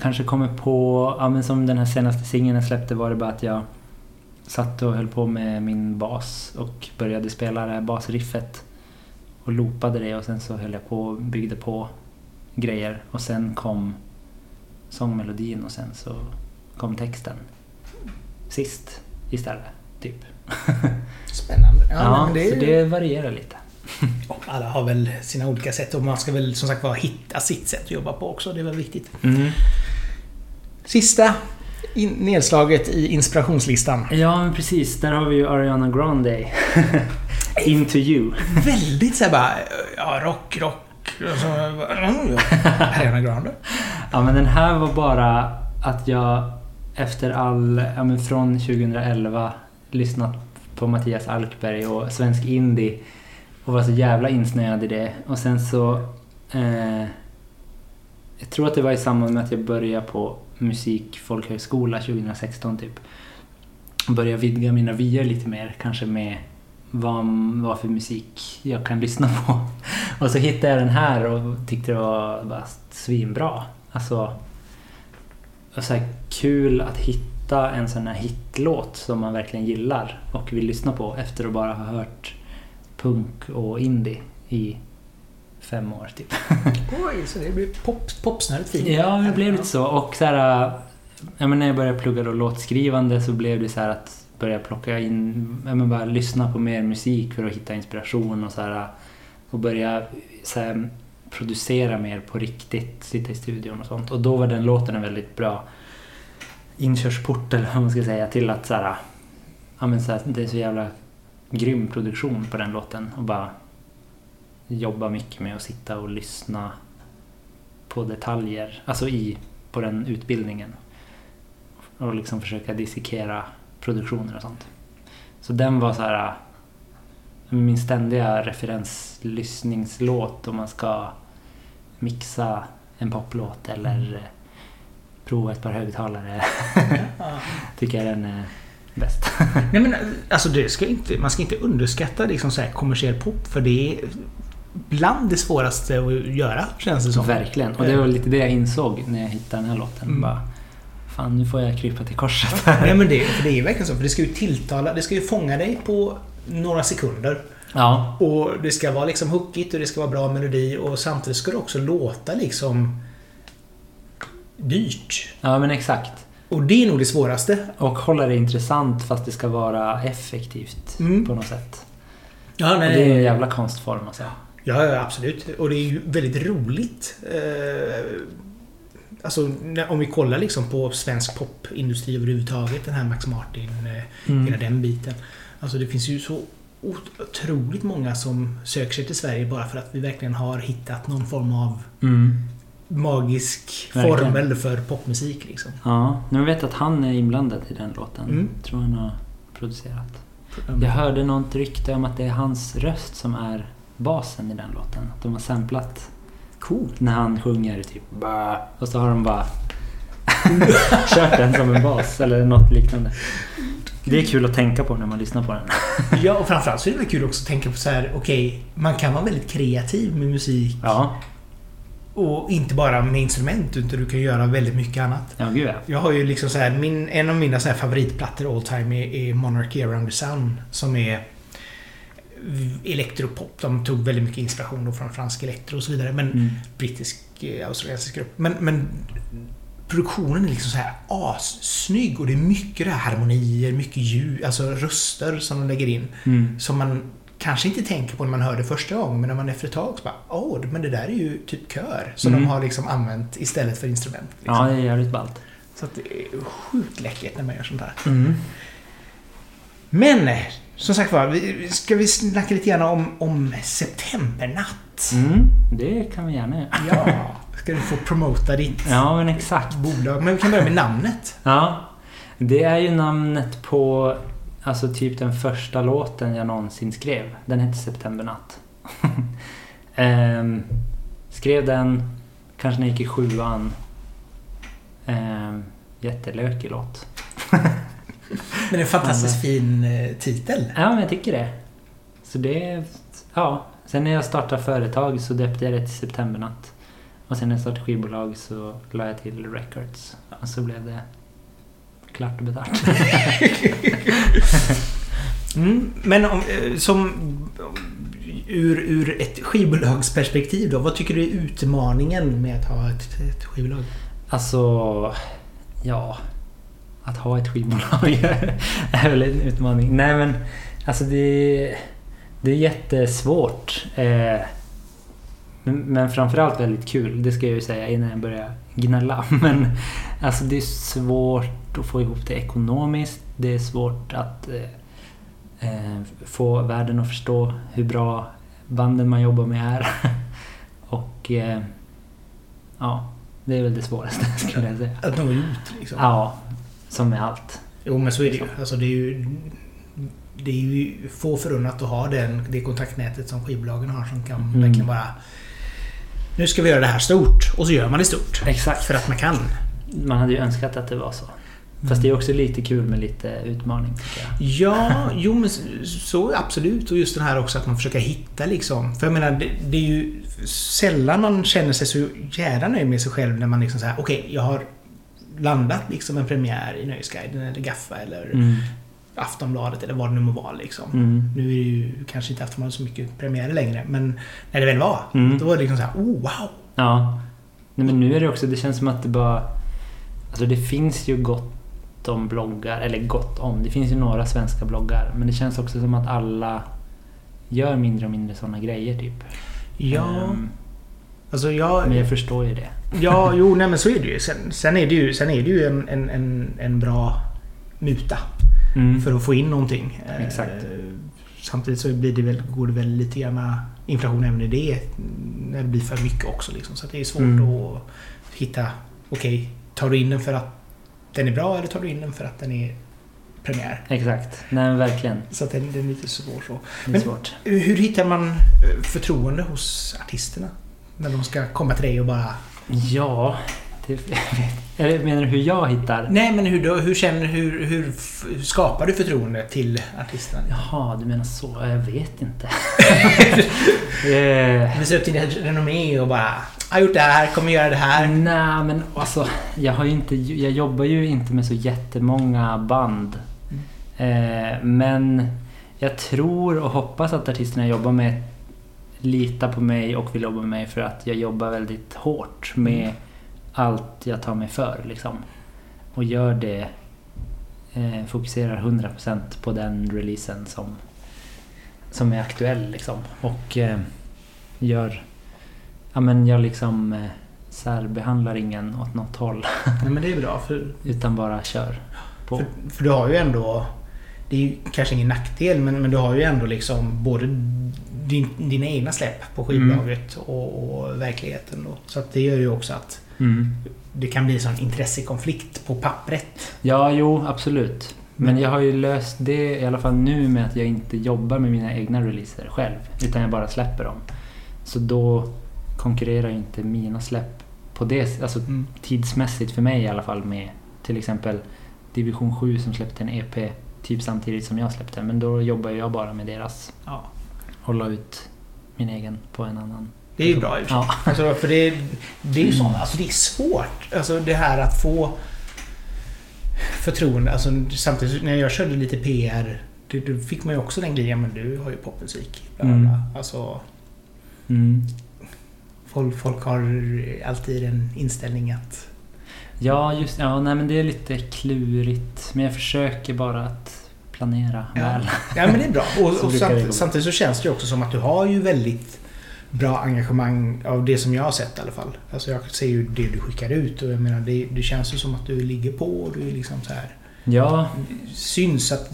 kanske kommer på... Ja men som den här senaste singeln jag släppte var det bara att jag satt och höll på med min bas och började spela det här basriffet och loopade det och sen så höll jag på och byggde på grejer och sen kom sångmelodin och sen så kom texten sist istället. Typ. Spännande. Ja, Ja, men det, så det varierar lite. Alla har väl sina olika sätt och man ska väl som sagt vara hitta sitt sätt att jobba på också. Det är väl viktigt. Sista in, nedslaget i inspirationslistan. Ja, men precis. Där har vi ju Ariana Grande. Into you. Väldigt såhär bara, ja rock, rock. Och så, mm, ja. Ariana Grande. Ja, men den här var bara att jag efter all, ja men från 2011 lyssnat på Mattias Alkberg och svensk indie och var så jävla insnöad i det. Och sen så... Eh, jag tror att det var i samband med att jag började på musikfolkhögskola 2016 typ. Började vidga mina vyer lite mer, kanske med vad, vad för musik jag kan lyssna på. Och så hittade jag den här och tyckte det var bara svinbra. Alltså, Det var så här kul att hitta en sån här hitlåt som man verkligen gillar och vill lyssna på efter att bara ha hört punk och indie i fem år typ. Oj, så det blir pop, popsnöret fint. Ja, det blev lite så. Och så här, ja, men när jag började plugga då låtskrivande så blev det så här att börja plocka in, ja, men bara lyssna på mer musik för att hitta inspiration och så här och börja så här, producera mer på riktigt, sitta i studion och sånt. Och då var den låten en väldigt bra inkörsport eller vad man ska säga till att så här, ja, men så här, det är så jävla grym produktion på den låten och bara jobba mycket med att sitta och lyssna på detaljer, alltså i, på den utbildningen. Och liksom försöka dissekera produktioner och sånt. Så den var så här min ständiga referenslyssningslåt om man ska mixa en poplåt eller prova ett par högtalare. Ja. Tycker jag den är bäst. Nej men alltså det ska inte, man ska inte underskatta liksom så här kommersiell pop för det är bland det svåraste att göra känns det som. Verkligen. Och det var lite det jag insåg när jag hittade den här låten. Mm. Bara, Fan, nu får jag krypa till korset. Nej men det, för det är verkligen så. För det ska ju tilltala, det ska ju fånga dig på några sekunder. Ja, Och det ska vara liksom hookigt och det ska vara bra melodi och samtidigt ska det också låta liksom dyrt. ja men exakt. Och det är nog det svåraste. Och hålla det intressant fast det ska vara effektivt Mm. på något sätt. Ja, Och det är en jävla konstform alltså. Ja, ja, absolut. Och det är ju väldigt roligt. Eh, alltså, om vi kollar liksom på svensk popindustri överhuvudtaget. Den här Max Martin, eh, Mm. hela den biten. Alltså det finns ju så otroligt många som söker sig till Sverige bara för att vi verkligen har hittat någon form av Mm. Magisk Verkligen. formel för popmusik liksom. Ja, nu vet jag att han är inblandad i den låten. Mm. Tror han har producerat. Jag hörde något rykte om att det är hans röst som är basen i den låten. Att de har samplat Coolt. när han sjunger typ och så har de bara kört den som en bas eller något liknande. Det är kul att tänka på när man lyssnar på den. Ja, och framförallt så är det kul också att tänka på så här, okej, man kan vara väldigt kreativ med musik. Ja, Och inte bara med instrument, utan du kan göra väldigt mycket annat. ja gud ja. Jag har ju liksom så här, min, en av mina så här favoritplattor all time är, är Monarchy around the Sun. Som är elektropop. De tog väldigt mycket inspiration från fransk elektro och så vidare. Men Mm. brittisk, eh, australiensisk grupp. Men, men produktionen är liksom så här assnygg och det är mycket det här harmonier, mycket ljud, alltså röster som de lägger in. Mm. Som man kanske inte tänker på när man hör det första gången, men när man efter ett tag så bara Åh, men det där är ju typ kör. Som Mm. de har liksom använt istället för instrument. Liksom. Ja, det är jävligt ballt. Så att det är sjukt läckert när man gör sånt här. Mm. Men, eh, som sagt var, ska vi snacka lite grann om, om Septembernatt? Mm, det kan vi gärna göra. Ja, ska du få promota ditt Ja, men exakt. bolag. Men vi kan börja med namnet. Ja, det är ju namnet på alltså typ den första låten jag någonsin skrev. Den hette Septembernatt. Ehm, skrev den kanske när jag gick i sjuan. Ehm, jättelökig låt. Men en fantastiskt fin eh, titel. Ja, men jag tycker det. Så det... Ja. Sen när jag startade företag så döpte jag det till Septembernatt. Och sen när jag startade skivbolag så la jag till Records. Och så blev det klart och betalt. Mm, men om, eh, som ur, ur ett skivbolagsperspektiv då, vad tycker du är utmaningen med att ha ett, ett skivbolag? Alltså, ja. Att ha ett skivbolag är väl en utmaning. Nej men, alltså det, det är jättesvårt. Eh, men, men framförallt väldigt kul, det ska jag ju säga innan jag börjar gnälla. Men alltså det är svårt att få ihop det ekonomiskt. Det är svårt att eh, eh, få världen att förstå hur bra banden man jobbar med är. Och eh, ja, det är väl det svåraste skulle jag säga. Att nå ut liksom. Ja, som med allt. Jo men så är det ju. Alltså det är ju... Det är ju få förunnat att ha den, det kontaktnätet som skivbolagen har som kan Mm. verkligen bara... Nu ska vi göra det här stort. Och så gör man det stort. Exakt. För att man kan. Man hade ju önskat att det var så. Fast det är också lite kul med lite utmaning. Ja, jo men så absolut. Och just den här också att man försöker hitta liksom. För jag menar, det, det är ju sällan man känner sig så jävla nöjd med sig själv när man liksom säger okej, jag har landat liksom en premiär i Nöjesguiden eller Gaffa eller Mm. Aftonbladet eller vad det nu må vara liksom. Mm. Nu är det ju kanske inte Aftonbladet så mycket premiärer längre, men när det väl var, Mm. då var det liksom så här, oh wow! Ja. Nej, men nu är det också, det känns som att det bara... Alltså det finns ju gott om bloggar, eller gott om, det finns ju några svenska bloggar. Men det känns också som att alla gör mindre och mindre sådana grejer typ. Ja, Ehm, alltså jag... men jag förstår ju det. Ja, jo, nej men så är det ju. Sen, sen är det ju, sen är det ju en, en, en, en bra muta Mm. för att få in någonting. Eh, Exakt. Samtidigt så blir det väl, går det väl lite grann inflation även i det. När det blir för mycket också. Liksom. Så det är svårt Mm. att hitta... Okej, tar du in den för att den är bra eller tar du in den för att den är premiär? Exakt. Nej verkligen. Så den, den är lite svår så. Men- svårt. Hur hittar man eh, förtroende hos artisterna? När de ska komma till dig och bara... Ja, det, eller menar du hur jag hittar? Nej, men hur, då, hur känner hur, hur, skapar du förtroende till artisterna? Jaha, du menar så? Jag vet inte. eh, Visa upp din renommé och bara... Har gjort det här, kommer göra det här. Nej, men alltså jag har ju inte... Jag jobbar ju inte med så jättemånga band. Eh, men jag tror och hoppas att artisterna jag jobbar med litar på mig och vill jobba med mig för att jag jobbar väldigt hårt med Mm. allt jag tar mig för liksom. Och gör det... Eh, fokuserar 100% på den releasen som, som är aktuell liksom. Och eh, gör... Ja men jag liksom eh, särbehandlar ingen åt något håll. Nej, men det är bra, för, Utan bara kör på. för, för du har ju ändå... Det är ju kanske ingen nackdel men, men du har ju ändå liksom både din, dina egna släpp på skivbolaget och, och verkligheten. Då. Så att det gör ju också att Mm. det kan bli en sån intressekonflikt på pappret. Ja, jo, absolut. Men jag har ju löst det i alla fall nu med att jag inte jobbar med mina egna releaser själv. Utan jag bara släpper dem. Så då konkurrerar inte mina släpp på det, alltså Mm. tidsmässigt för mig i alla fall med till exempel Division 7 som släppte en EP typ samtidigt som jag släppte. Men då jobbar jag bara med deras. Ja. Och la ut min egen på en annan. Det är ju bra i. Ja. Alltså, för det, det är ju sånt, alltså det är svårt. Alltså det här att få förtroende. Alltså samtidigt när jag körde lite PR, då fick man ju också den grejen, men du har ju popmusik. Mm. Alltså, Mm. Folk, folk har alltid en inställning att... Ja, just ja, nej men det är lite klurigt. Men jag försöker bara att planera Ja. väl. Ja men det är bra. Och, Så och samt, samtidigt så känns det ju också som att du har ju väldigt bra engagemang av det som jag har sett i alla fall. Alltså jag ser ju det du skickar ut och jag menar det, det känns ju som att du ligger på och du är liksom så här Ja, syns att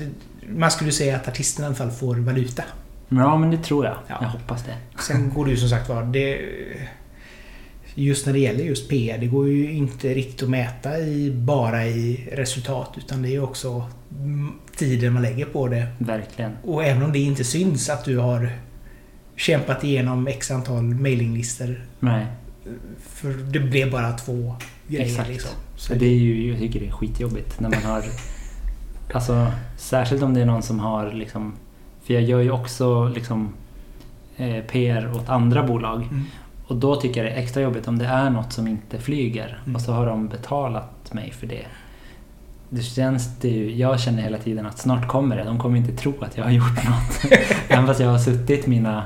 man skulle säga att artisterna i alla fall får valuta. Ja men det tror jag. Ja. Jag hoppas det. Sen går det ju som sagt var det Just när det gäller just PR, det går ju inte riktigt att mäta i, bara i resultat utan det är ju också tiden man lägger på det. Verkligen. Och även om det inte syns att du har kämpat igenom x antal mailinglistor. Nej, För det blev bara två grejer Exakt. liksom. så det är ju, jag tycker det är skitjobbigt när man har... Alltså, särskilt om det är någon som har liksom... För jag gör ju också liksom eh, PR åt andra bolag. Mm. Och då tycker jag det är extra jobbigt om det är något som inte flyger Mm. och så har de betalat mig för det. Det känns det ju, jag känner hela tiden att snart kommer det. De kommer inte tro att jag har gjort något. Även fast jag har suttit mina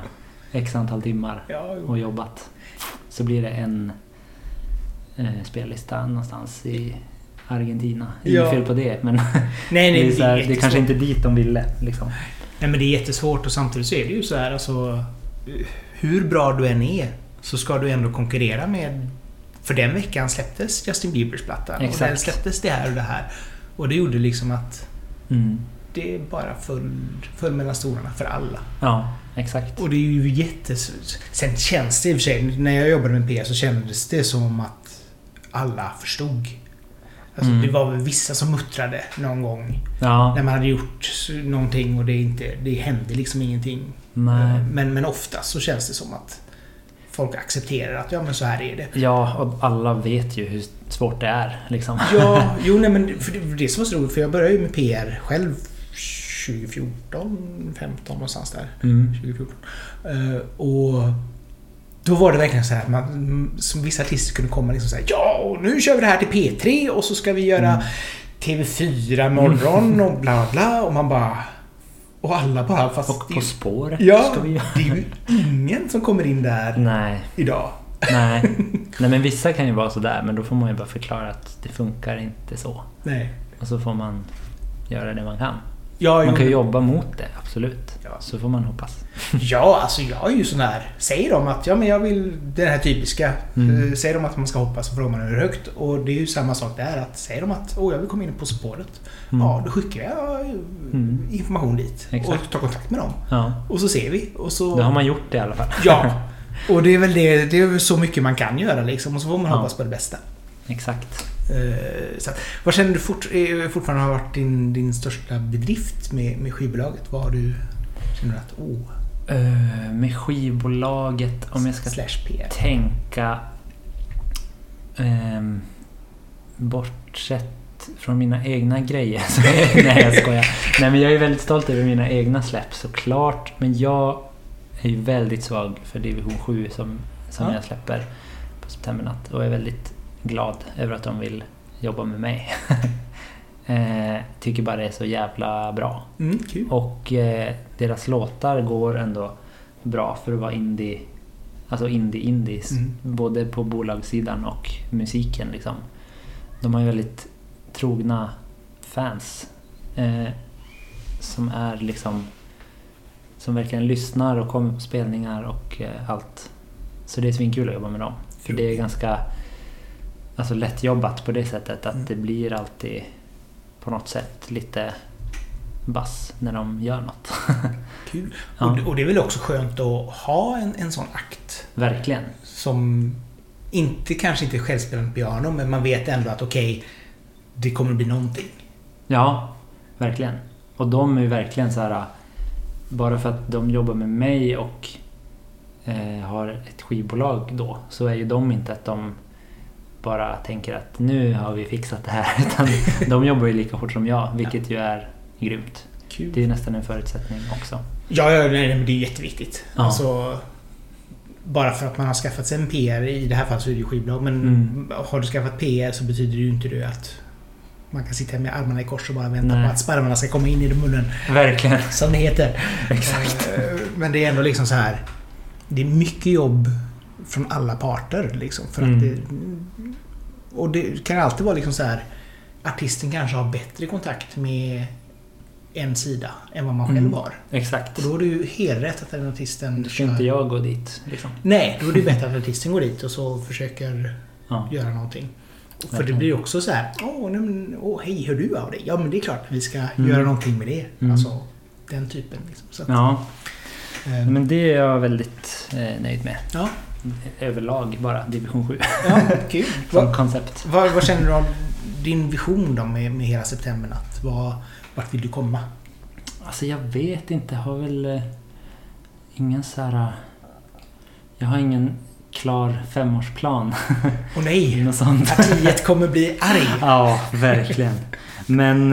x antal timmar och jobbat. Så blir det en eh, spellista någonstans i Argentina. Inget Ja. fel på det men nej, nej, det, är så här, det är kanske inte dit de ville. Liksom. Nej men det är jättesvårt och samtidigt så är det ju så här alltså Hur bra du än är så ska du ändå konkurrera med För den veckan släpptes Justin Biebers platta och den släpptes det här och det här. Och det gjorde liksom att Mm. det bara föll, föll mellan stolarna för alla. Ja, exakt. Och det är ju jättes... Sen känns det i och för sig, när jag jobbade med PR så kändes det som att alla förstod. Alltså, Mm. Det var väl vissa som muttrade någon gång. Ja, När man hade gjort någonting och det inte... Det hände liksom ingenting. nej. Men, men oftast så känns det som att folk accepterar att ja men så här är det. Ja, och alla vet ju hur svårt det är. Liksom. Ja, jo nej men för det, det som var så roligt för jag började ju med PR själv 2014, 15 någonstans där. Mm. 2014. Eh, och då var det verkligen så här att man, som vissa artister kunde komma liksom så här, Ja, och nu kör vi det här till P3 och så ska vi göra Mm. TV4 morgon och bla bla och man bara... Och alla bara fast... Och På spåret ja, ska vi göra. det är ju ingen som kommer in där Nej, idag. nej. nej, men vissa kan ju vara sådär men då får man ju bara förklara att det funkar inte så. Nej. Och så får man göra det man kan. Ja, Man kan ju jobba mot det, absolut. Ja. Så får man hoppas. Ja, alltså jag är ju sån här. Säger de att ja, men jag vill den här typiska. Mm. Eh, Säger de att man ska hoppa så frågar man hur högt. Och det är ju samma sak där. Att säger de att åh, jag vill komma in På spåret. Mm. Ja, då skickar jag eh, Mm. information dit. Exakt. Och tar kontakt med dem. Ja, Och så ser vi. Och så... då har man gjort det i alla fall. Ja. Och det är väl det, det är så mycket man kan göra liksom. Och så får man Ja. hoppas på det bästa. Exakt. Eh, Så vad känner du fort, eh, fortfarande har varit din, din största bedrift med, med skivbolaget? Vad har du... Känner du att oh, Uh, med skivbolaget, om jag ska tänka... ehm, bortsett från mina egna grejer. Nej, jag skojar. Nej, men jag är väldigt stolt över mina egna släpp såklart. Men jag är ju väldigt svag för Division 7 som, som Ja. jag släpper på Septembernatt. Och är väldigt glad över att de vill jobba med mig. eh, tycker bara det är så jävla bra. Mm, kul. Och eh, deras låtar går ändå bra för att vara indie. Alltså indie-indies. Mm. Både på bolagssidan och musiken liksom. De har ju väldigt trogna fans. Eh, som är liksom... Som verkligen lyssnar och kommer på spelningar och eh, allt. Så det är svinkul att jobba med dem. För det är ganska alltså, lättjobbat på det sättet att Mm. det blir alltid på något sätt lite bass när de gör något. Kul. Ja. Och, det- och det är väl också skönt att ha en, en sån akt. Verkligen. Som inte kanske inte är självspelande piano, men man vet ändå att okej, det kommer bli någonting. Ja, verkligen. Och de är ju verkligen så här. Bara för att de jobbar med mig och eh, har ett skivbolag då så är ju de inte att de bara tänker att nu har vi fixat det här. Utan de jobbar ju lika hårt som jag, vilket ju är grymt. Kul. Det är nästan en förutsättning också. Ja, ja nej, men det är jätteviktigt. Ja. Alltså, bara för att man har skaffat sig en PR, i det här fallet så är det ju skivbolag, men Mm. har du skaffat PR så betyder det ju inte det att man kan sitta med armarna i kors och bara vänta Nej. på att spermarna ska komma in i munnen, Verkligen. som det heter. Exakt. Eh, Men det är ändå liksom så här. Det är mycket jobb från alla parter liksom. För Mm. att det, och det kan alltid vara liksom så här. Artisten kanske har bättre kontakt med en sida än vad man själv Mm. har. Exakt. Och då är det ju helt rätt att den artisten... Då ska inte jag gå dit. Liksom. Nej, då är det bättre att artisten går dit och så försöker Ja. göra någonting. För det blir ju också så här. Åh, nej, åh, hej, hör du av dig? Ja, men det är klart att vi ska Mm. göra någonting med det. Mm. Alltså, den typen. Liksom. Så att, ja, eh, men det är jag väldigt eh, nöjd med. ja, Överlag bara, division 7. ja, kul. Som Vad, koncept. vad, vad känner du om din vision då med, med hela septembernatt? Vad, vart vill du komma? Alltså jag vet inte, jag har väl eh, ingen så här... eh, Jag har ingen klar femårsplan. Åh nej! Något sånt. Partiet kommer bli arg. Ja, verkligen. Men...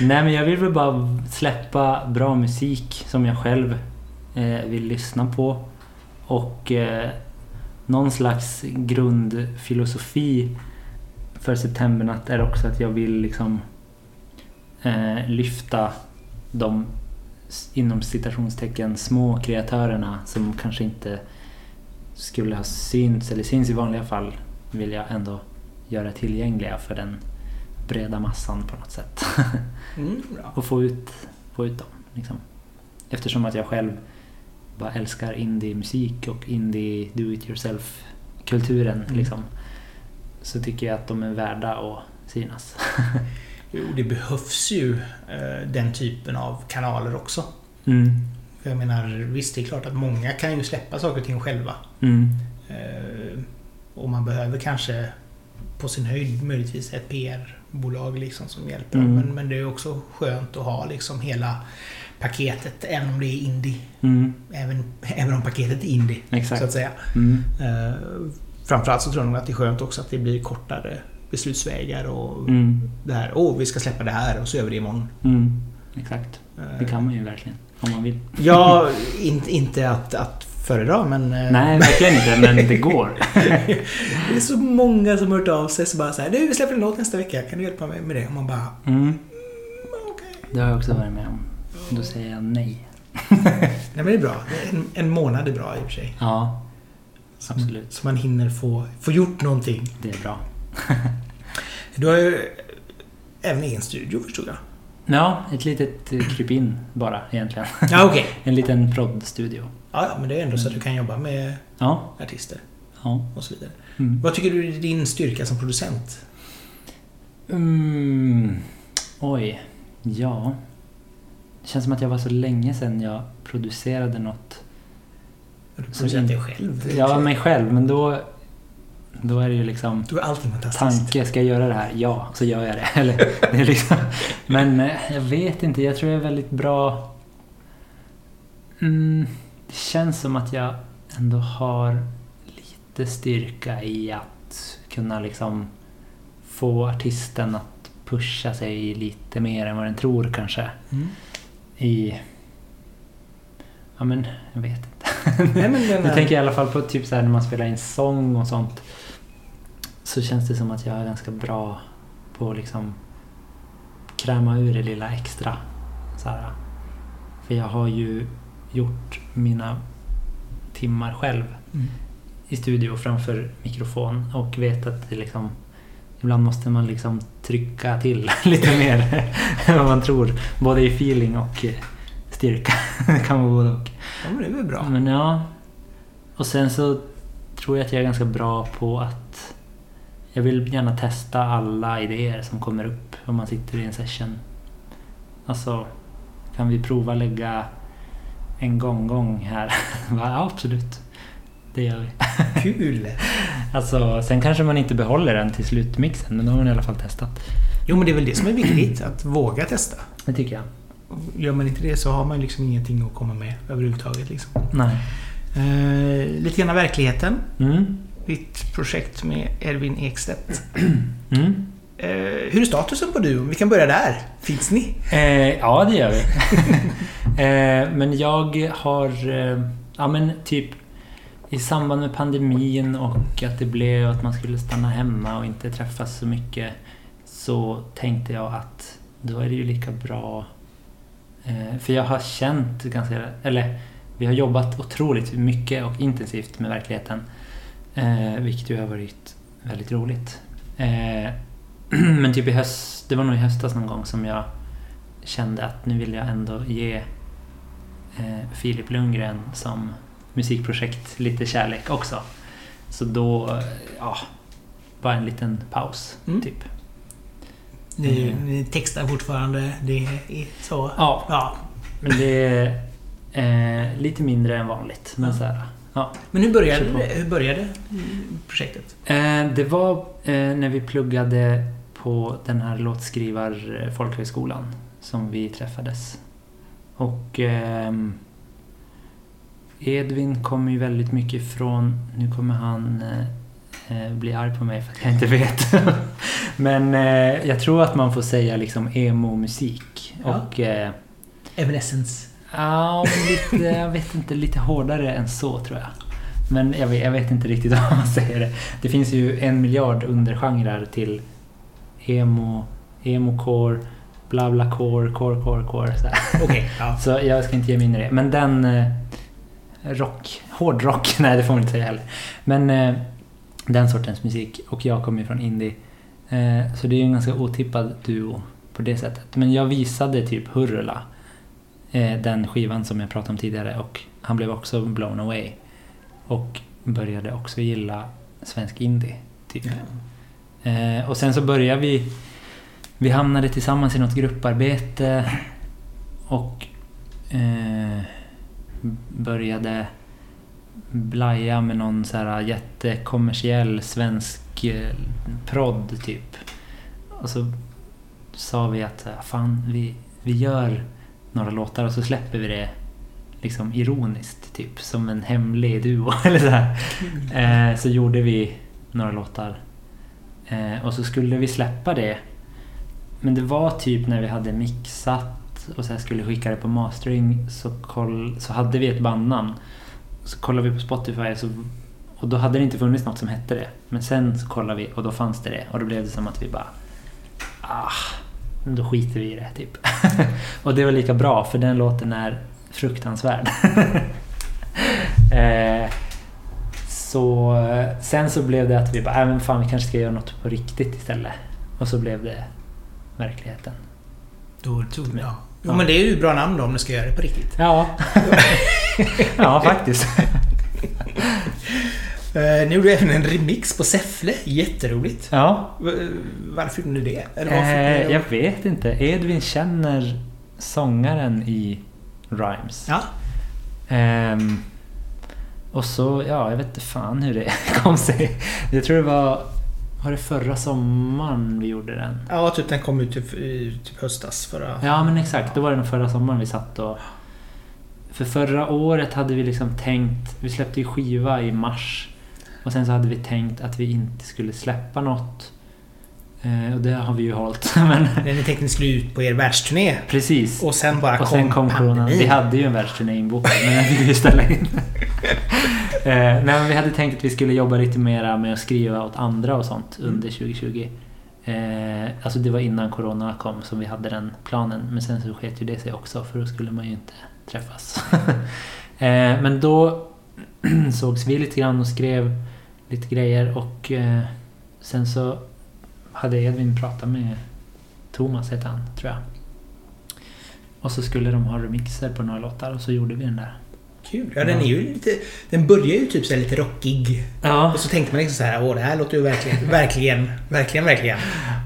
Nej men jag vill väl bara släppa bra musik som jag själv eh, vill lyssna på. Och eh, någon slags grundfilosofi för Septembernatt är också att jag vill liksom eh, lyfta de inom citationstecken små kreatörerna som kanske inte skulle ha synts eller syns i vanliga fall vill jag ändå göra tillgängliga för den breda massan på något sätt. Mm, och få ut, få ut dem. Liksom. Eftersom att jag själv bara älskar indie-musik och indie do-it-yourself-kulturen. Mm. Liksom, så tycker jag att de är värda att synas. Jo, det behövs ju eh, den typen av kanaler också. Mm. För jag menar, visst det är klart att många kan ju släppa saker och ting själva. Mm. Eh, och man behöver kanske på sin höjd möjligtvis ett PR-bolag liksom som hjälper. Mm. Men, men det är också skönt att ha liksom hela paketet, även om det är indie. Mm. Även, även om paketet är indie, så Exakt. att säga. Mm. Eh, framförallt så tror jag nog att det är skönt också att det blir kortare beslutsvägar och Mm. det här, åh vi ska släppa det här och så gör vi det imorgon. Mm. Exakt. Eh, Det kan man ju verkligen. Om man vill. Ja, in, inte att, att föredra men... eh, Nej, verkligen inte. Men det går. Det är så många som har hört av sig så bara så här, du vi släpper en låt nästa vecka, kan du hjälpa mig med det? Och man bara, Mm. "Mm, okej. Det har jag också varit med om. Då säger jag nej. Nej men det är bra. En, en månad är bra i och för sig. Ja, Så, Absolut. så man hinner få, få gjort någonting. det är bra. Du har ju även egen studio förstod jag. Ja, ett litet eh, krypin bara egentligen. Ja okej. En liten proddstudio. Ja, ja, men det är ändå så att du kan jobba med Ja. artister ja. och så vidare. Mm. Vad tycker du är din styrka som producent? Mm. Oj. Ja. Det känns som att jag var så länge sedan jag producerade något. Du in- dig själv. Ja, mig själv. Men då, då är det ju liksom Du är alltid fantastisk. tanke. Ska jag göra det här? Ja, så gör jag det. Eller, det är liksom, men eh, jag vet inte. Jag tror jag är väldigt bra... Mm, det känns som att jag ändå har lite styrka i att kunna liksom få artisten att pusha sig lite mer än vad den tror kanske. Mm. I... Ja men, jag vet inte. Nej, men tänker i alla fall på typ så här när man spelar in sång och sånt. Så känns det som att jag är ganska bra på att liksom kräma ur det lilla extra. Så här. För jag har ju gjort mina timmar själv Mm. i studio framför mikrofon och vet att det liksom Ibland måste man liksom trycka till lite mer än vad man tror. Både i feeling och eh, styrka. Det kan vara både och. Ja, men det är väl bra. Men ja. Och sen så tror jag att jag är ganska bra på att jag vill gärna testa alla idéer som kommer upp om man sitter i en session. Alltså, kan vi prova lägga en gång-gång här? ja, absolut. Det gör vi. Kul! Alltså, sen kanske man inte behåller den till slutmixen, men då har man i alla fall testat. Jo, men det är väl det som är viktigt. Att våga testa. Det tycker jag. Gör man inte det så har man liksom ingenting att komma med överhuvudtaget. Liksom. Nej. Eh, lite grann av verkligheten. Mm. Ditt projekt med Erwin Ekstedt. Mm. Eh, hur är statusen på duon? Vi kan börja där. Finns ni? Eh, ja, det gör vi. eh, men jag har... Eh, ja, men typ i samband med pandemin och att det blev att man skulle stanna hemma och inte träffas så mycket så tänkte jag att då är det ju lika bra... Eh, för jag har känt ganska... Eller vi har jobbat otroligt mycket och intensivt med verkligheten. Eh, vilket ju har varit väldigt roligt. Eh, men typ i höst, det var nog i höstas någon gång som jag kände att nu vill jag ändå ge eh, Filip Lundgren som musikprojekt lite kärlek också. Så då, ja, bara en liten paus, Mm. typ. Ni, Mm. ni textar fortfarande. Det är så. Ja, Ja. men det är eh, lite mindre än vanligt. Men så här, ja. Men hur började, hur började projektet? Eh, det var eh, när vi pluggade på den här låtskrivar folkhögskolan som vi träffades. Och ehm, Edvin kommer ju väldigt mycket ifrån, nu kommer han eh, eh, bli arg på mig för att jag inte vet. Men eh, jag tror att man får säga liksom emo-musik. Ja. Och eh, Evanescence. Ja, lite, jag vet inte, lite hårdare än så tror jag. Men jag vet, jag vet inte riktigt vad man säger det. Det finns ju en miljard undergenrer till emo, emo-core, bla core, core, core, core. Så, här. Okej. ja. så jag ska inte ge mig in i det. Men den... Rock, hårdrock, nej det får man inte säga heller. Men eh, den sortens musik. Och jag kommer ju från indie. Eh, så det är ju en ganska otippad duo på det sättet. Men jag visade typ Hurula eh, den skivan som jag pratade om tidigare och han blev också blown away. Och började också gilla svensk indie, typ. Eh, och sen så började vi... Vi hamnade tillsammans i något grupparbete och eh, började blaja med någon så här jättekommersiell svensk eh, prodd typ. Och så sa vi att fan, vi, vi gör några låtar och så släpper vi det liksom ironiskt, typ som en hemlig duo. eller så, här. Eh, så gjorde vi några låtar. Eh, och så skulle vi släppa det. Men det var typ när vi hade mixat och så här skulle skicka det på mastering så, koll, så hade vi ett bandnamn. Så kollade vi på Spotify så, och då hade det inte funnits något som hette det. Men sen så kollade vi och då fanns det det. Och då blev det som att vi bara... Ah, då skiter vi i det typ. och det var lika bra för den låten är fruktansvärd. eh, så sen så blev det att vi bara, äh, men fan vi kanske ska göra något på riktigt istället. Och så blev det verkligheten. Då tog ja. Jo, Ja. men det är ju bra namn då om du ska göra det på riktigt. Ja, ja faktiskt. Eh, ni gjorde även en remix på Säffle. Jätteroligt. Ja, Varför gjorde ni det? Eller varför eh, ni jag det? vet inte. Edvin känner sångaren i Rhymes. Ja. Ehm, och så, ja, jag vet inte fan hur det kom sig. Jag tror det var, var det förra sommaren vi gjorde den? ja, typ den kom ut typ, i typ höstas förra... Ja men exakt, då var det nog förra sommaren vi satt och... För förra året hade vi liksom tänkt, vi släppte ju skiva i mars. Och sen så hade vi tänkt att vi inte skulle släppa något. Eh, och det har vi ju hållit. men När ni tänkte ni skulle ut på er världsturné. precis. Och sen bara Och sen kom pandemin. Vi hade ju en världsturné inbokad men den fick vi ställa in. eh, nej, men vi hade tänkt att vi skulle jobba lite mera med att skriva åt andra och sånt Mm. under 2020. Eh, alltså det var innan corona kom som vi hade den planen. Men sen så sket ju det sig också för då skulle man ju inte träffas. eh, men då sågs vi lite grann och skrev lite grejer och eh, sen så hade Edvin pratat med Thomas, hette han, tror jag. Och så skulle de ha remixer på några låtar och så gjorde vi den där. Kul. Ja, den är ju lite... Den börjar ju typ så lite rockig. Ja. Och så tänkte man liksom så här, åh det här låter ju verkligen, verkligen, verkligen, verkligen.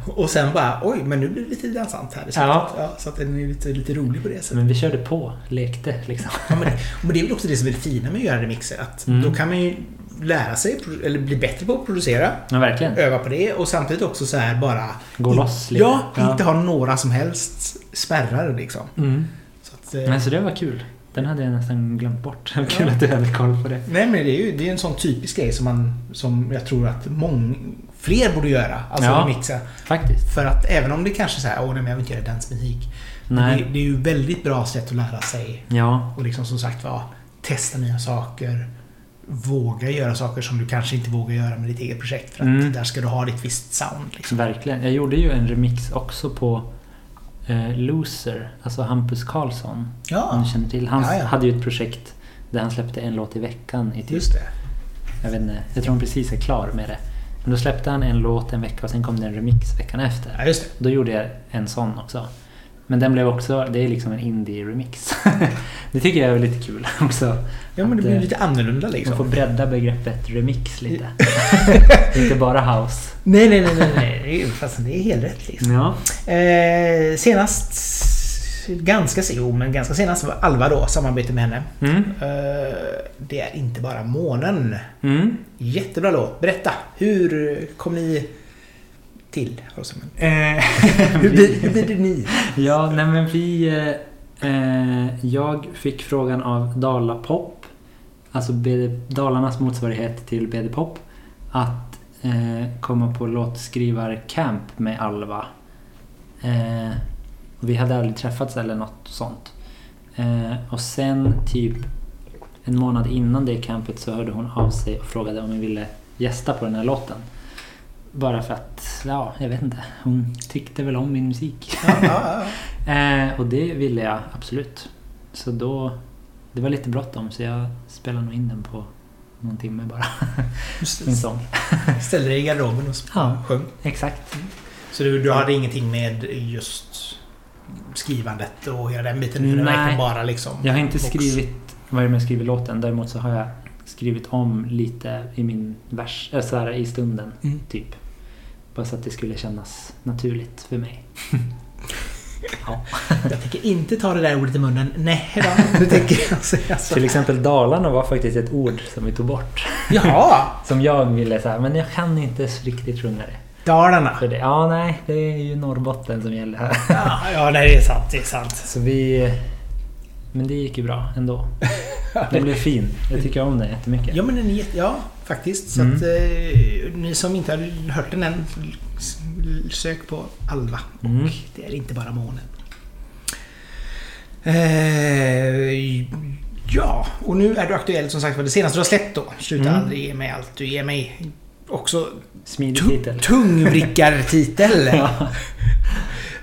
Och sen bara, oj, men nu blir det lite dansant här i slutet. Ja. Ja, så att den är lite, lite rolig på det sättet. Men vi körde på, lekte liksom. Ja, men, det, men det är väl också det som är det fina med att göra remixer. Att Mm. då kan man ju lära sig, eller bli bättre på att producera. Ja, verkligen. Öva på det och samtidigt också så här bara... Gå loss lite. Ja, inte ha några som helst spärrar liksom. Mm. Så att, eh, Men så det var kul. Den hade jag nästan glömt bort. Kul att du hade koll på det. Nej men det är ju det är en sån typisk grej som man som jag tror att många fler borde göra. Alltså Ja. remixa. Faktiskt. För att även om det kanske är så här, åh nej men jag vill inte göra dansmusik. Nej. Det, det är ju väldigt bra sätt att lära sig Ja. och liksom som sagt var testa nya saker. Våga göra saker som du kanske inte vågar göra med ditt eget projekt. För att Mm. där ska du ha ditt visst sound. Liksom. Verkligen. Jag gjorde ju en remix också på eh, Loser. Alltså Hampus Karlsson. Om Ja, du känner till. Han Ja, ja. hade ju ett projekt där han släppte en låt i veckan. I typ, just det. jag, vet inte, jag tror han precis är klar med det. Men då släppte han en låt en vecka och sen kom det en remix veckan efter. Ja, just det. Då gjorde jag en sån också. Men den blev också, det är liksom en indie-remix. det tycker jag är lite kul också. Ja men det blir eh, lite annorlunda Man får liksom. bredda begreppet remix lite. Inte bara house. Nej, nej, nej, nej. Fast det är helt rätt liksom. Ja. Eh, senast... Ganska, jo, men ganska senast var Alva då, samarbete med henne. Mm. Eh, det är inte bara månen. Mm. Jättebra låt. Berätta, hur kom ni till Rosamund? Eh, Hur, blir- hur blir det ni? Ja, nej men vi... Eh, eh, jag fick frågan av Dalapop, alltså BD, Dalarnas motsvarighet till BD Pop, att eh, komma på låtskrivarcamp med Alva. Eh, vi hade aldrig träffats eller något sånt. Eh, och sen typ en månad innan det campet så hörde hon av sig och frågade om vi ville gästa på den här låten. Bara för att, ja, jag vet inte. Hon tyckte väl om min musik. Ja, ja, ja. Eh, och det ville jag absolut. Så då... Det var lite bråttom så jag spelade nog in den på någon timme bara. Det. sång. Ställde dig i garderoben och Ja. sjöng. Exakt. Så du, du hade ingenting med just skrivandet och hela den biten? utan Nej. bara liksom... Jag har inte box. skrivit vad jag skriver låten. Däremot så har jag skrivit om lite i min vers, äh, så här, i stunden. Mm. Typ. Så att det skulle kännas naturligt för mig. ja. Jag tänker inte ta det där ordet i munnen. Nej då. Du tänker jag säga så. Till exempel Dalarna var faktiskt ett ord som vi tog bort. Jaha! Som jag ville säga, men jag kan inte riktigt sjunga det. Dalarna. För det, ja, nej, det är ju Norrbotten som gäller här. Ja, ja, nej det är sant. Det är sant. Så vi... Men det gick ju bra ändå. Den blev fin. Jag tycker om den jättemycket. Ja men den är jätte... Ja, faktiskt. Så Mm. att eh, ni som inte har hört den än, sök på Alva. Mm. Och det är inte bara månen. Eh, ja, och nu är du aktuell som sagt för det senaste du har släppt då. Sluta Mm. aldrig ge mig allt du ger mig. Också Smidig titel. tungvrickartitel. Ja.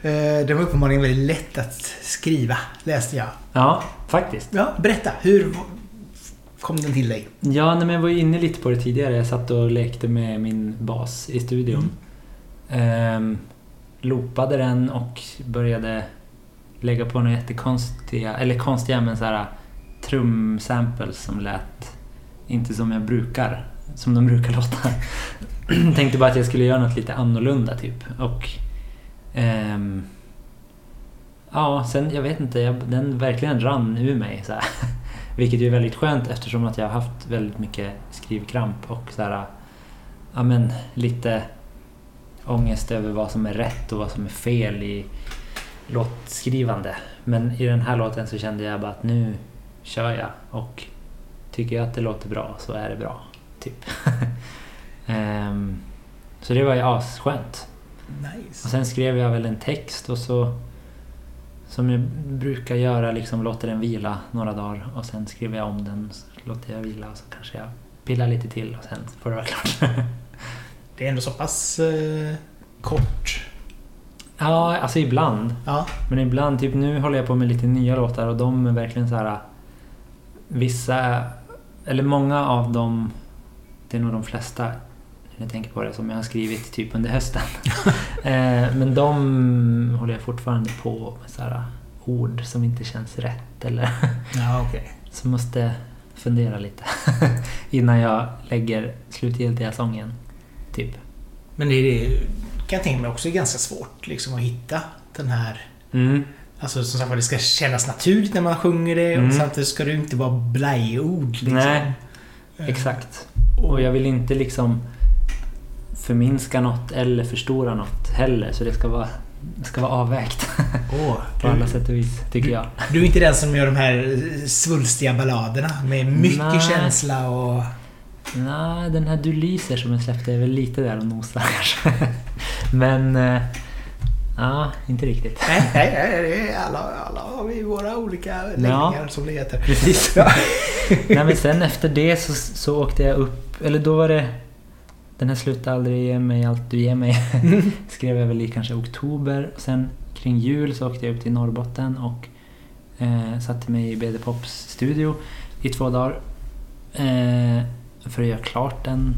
Eh, Den var uppenbarligen väldigt lätt att skriva, läste jag. ja, faktiskt. Ja, berätta. Hur kom den till dig? Ja, nej, men jag var inne lite på det tidigare. Jag satt och lekte med min bas i studion. Ehm, loopade den och började lägga på några jättekonstiga, eller konstiga men så här trumsamples som lät inte som jag brukar, som de brukar låta. Tänkte bara att jag skulle göra något lite annorlunda typ. Och Um, ja, sen jag vet inte, jag, den verkligen rann ur mig så här. Vilket ju är väldigt skönt eftersom att jag har haft väldigt mycket skrivkramp och så här, ja men lite ångest över vad som är rätt och vad som är fel i låtskrivande. Men i den här låten så kände jag bara att nu kör jag och tycker jag att det låter bra så är det bra. Typ. um, så det var ju asskönt. Och Nice. sen skrev jag väl en text och så som jag brukar göra, liksom låter den vila några dagar och sen skriver jag om den, låter jag vila och så kanske jag pillar lite till och sen får det vara klart. Det är ändå så pass eh, kort. ja, alltså ibland. Ja. Men ibland, typ nu håller jag på med lite nya låtar och de är verkligen så här. Vissa, eller många av dem, det är nog de flesta, när jag tänker på det, som jag har skrivit typ under hösten. eh, men de håller jag fortfarande på med så här ord som inte känns rätt eller Ja, okej. Så måste fundera lite innan jag lägger slutgiltiga sången. Typ. Men det, är det kan jag tänka mig också är ganska svårt liksom att hitta den här... Mm. Alltså som sagt det ska kännas naturligt när man sjunger det Mm. och samtidigt ska det inte vara blajord. Liksom. Nej, Eh, exakt. Och jag vill inte liksom förminska något eller förstora något heller. Så det ska vara, det ska vara avvägt Åh, på alla du, sätt och vis, tycker jag. du är inte den som gör de här svulstiga balladerna med mycket Nej. känsla och... Nej, den här Du lyser som jag släppte är väl lite där och nosar kanske. Men... eh, Ja, inte riktigt. Nej, nej, nej, alla, alla har vi våra olika läggningar som det heter. Precis. Ja. Nej men sen efter det så, så åkte jag upp, eller då var det Den här slutar aldrig ge mig allt du ger mig. Skrev jag väl i kanske oktober. Och sen kring jul så åkte jag upp till Norrbotten och eh, satte mig i BD Pops studio i två dagar. Eh, för att göra klart den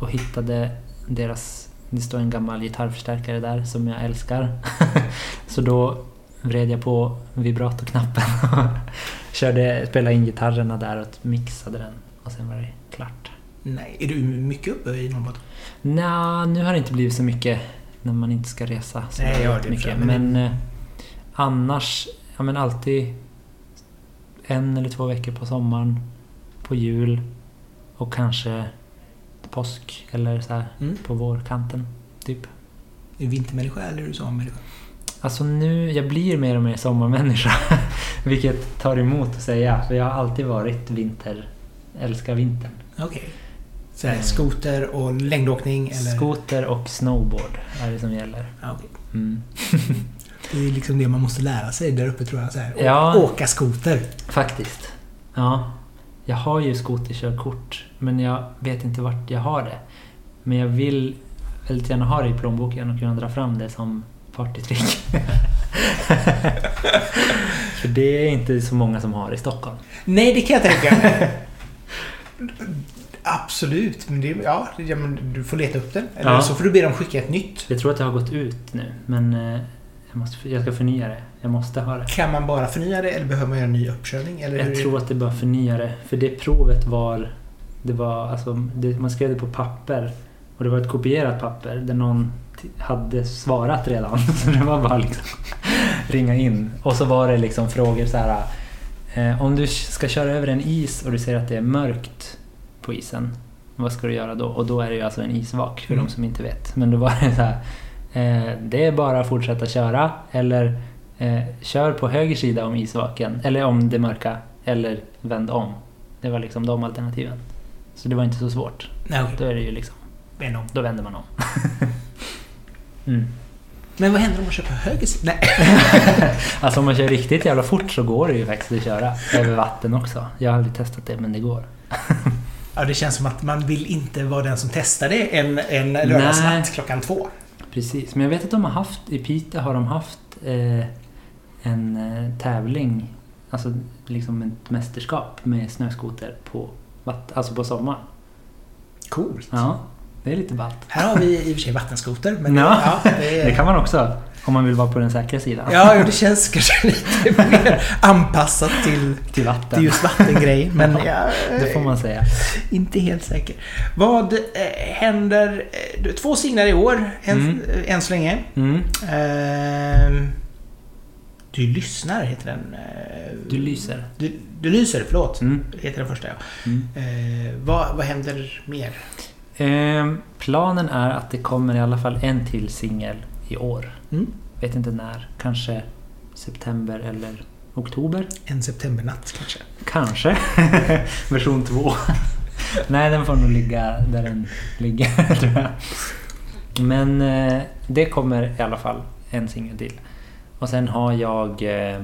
och hittade deras det står en gammal gitarrförstärkare där som jag älskar. så då vred jag på vibratorknappen och körde, spelade in gitarrerna där och mixade den. Och sen var det klart. Nej, är du mycket uppe i Norrbotten? Nja, nu har det inte blivit så mycket när man inte ska resa så Nej, ja, det mycket. men Men eh, annars, ja men alltid en eller två veckor på sommaren, på jul och kanske påsk eller så här Mm. på vårkanten. Typ. Är du vintermänniska eller är du sommarmänniska? Alltså nu, jag blir mer och mer sommarmänniska. Vilket tar emot att säga. För jag har alltid varit vinter, älskar vintern. Okej. Så här, skoter och längdåkning eller? Skoter och snowboard är det som gäller. Ja. Mm. Det är liksom det man måste lära sig där uppe tror jag. Så här. Ja. Åka skoter. Faktiskt. Ja. Jag har ju skoterkörkort, men jag vet inte vart jag har det. Men jag vill väldigt gärna ha det i plånboken och kunna dra fram det som partytrick. För det är inte så många som har i Stockholm. Nej, det kan jag tänka mig. Absolut. Men det, ja, ja, men du får leta upp den. Eller Ja. så får du be dem skicka ett nytt. Jag tror att det har gått ut nu, men eh, jag, måste, jag ska förnya det. Jag måste ha det. Kan man bara förnya det eller behöver man göra en ny uppkörning? Eller Jag är tror att det bara förnya det. För det provet var... Det var alltså, det, man skrev det på papper. Och det var ett kopierat papper där någon hade svarat redan. Så det var bara liksom ringa in. Och så var det liksom frågor så här. Eh, om du ska köra över en is och du ser att det är mörkt på isen. Vad ska du göra då? Och då är det ju alltså en isvak för Mm. de som inte vet. Men då var det så här. Eh, det är bara att fortsätta köra. Eller eh, kör på höger sida om isvaken. Eller om det mörka. Eller vänd om. Det var liksom de alternativen. Så det var inte så svårt. Nej. Då är det ju liksom, Men, om- då vänder man om. mm. men vad händer om man kör på höger sida? Nej. Alltså om man kör riktigt jävla fort så går det ju faktiskt att köra över vatten också. Jag har aldrig testat det men det går. Ja, det känns som att man vill inte vara den som testar det en, en lördagsnatt klockan två. Precis, men jag vet att de har haft, i Piteå har de haft eh, en eh, tävling, alltså liksom ett mästerskap med snöskoter på, alltså på sommaren. Coolt. Ja, det är lite ballt. Här har vi i och för sig vattenskoter. Men Ja, ja, det, är- Det kan man också om man vill vara på den säkra sidan. Ja, det känns kanske lite mer anpassat till, Till vatten. till just vattengrejen. Men jag Det får man säga. inte helt säker. Vad eh, händer? eh, Två singlar i år, än, Mm. än så länge. Mm. Ehm, du lyssnar heter den. Eh, Du lyser. Du, du lyser, förlåt. Mm. Heter den första ja. Mm. Eh, vad, vad händer mer? Ehm, planen är att det kommer i alla fall en till singel i år. Mm. Vet inte när. Kanske september eller oktober. En septembernatt kanske? Kanske. Version 2. Nej, den får nog ligga där den ligger tror jag. Men eh, det kommer i alla fall en singel till. Och sen har jag eh,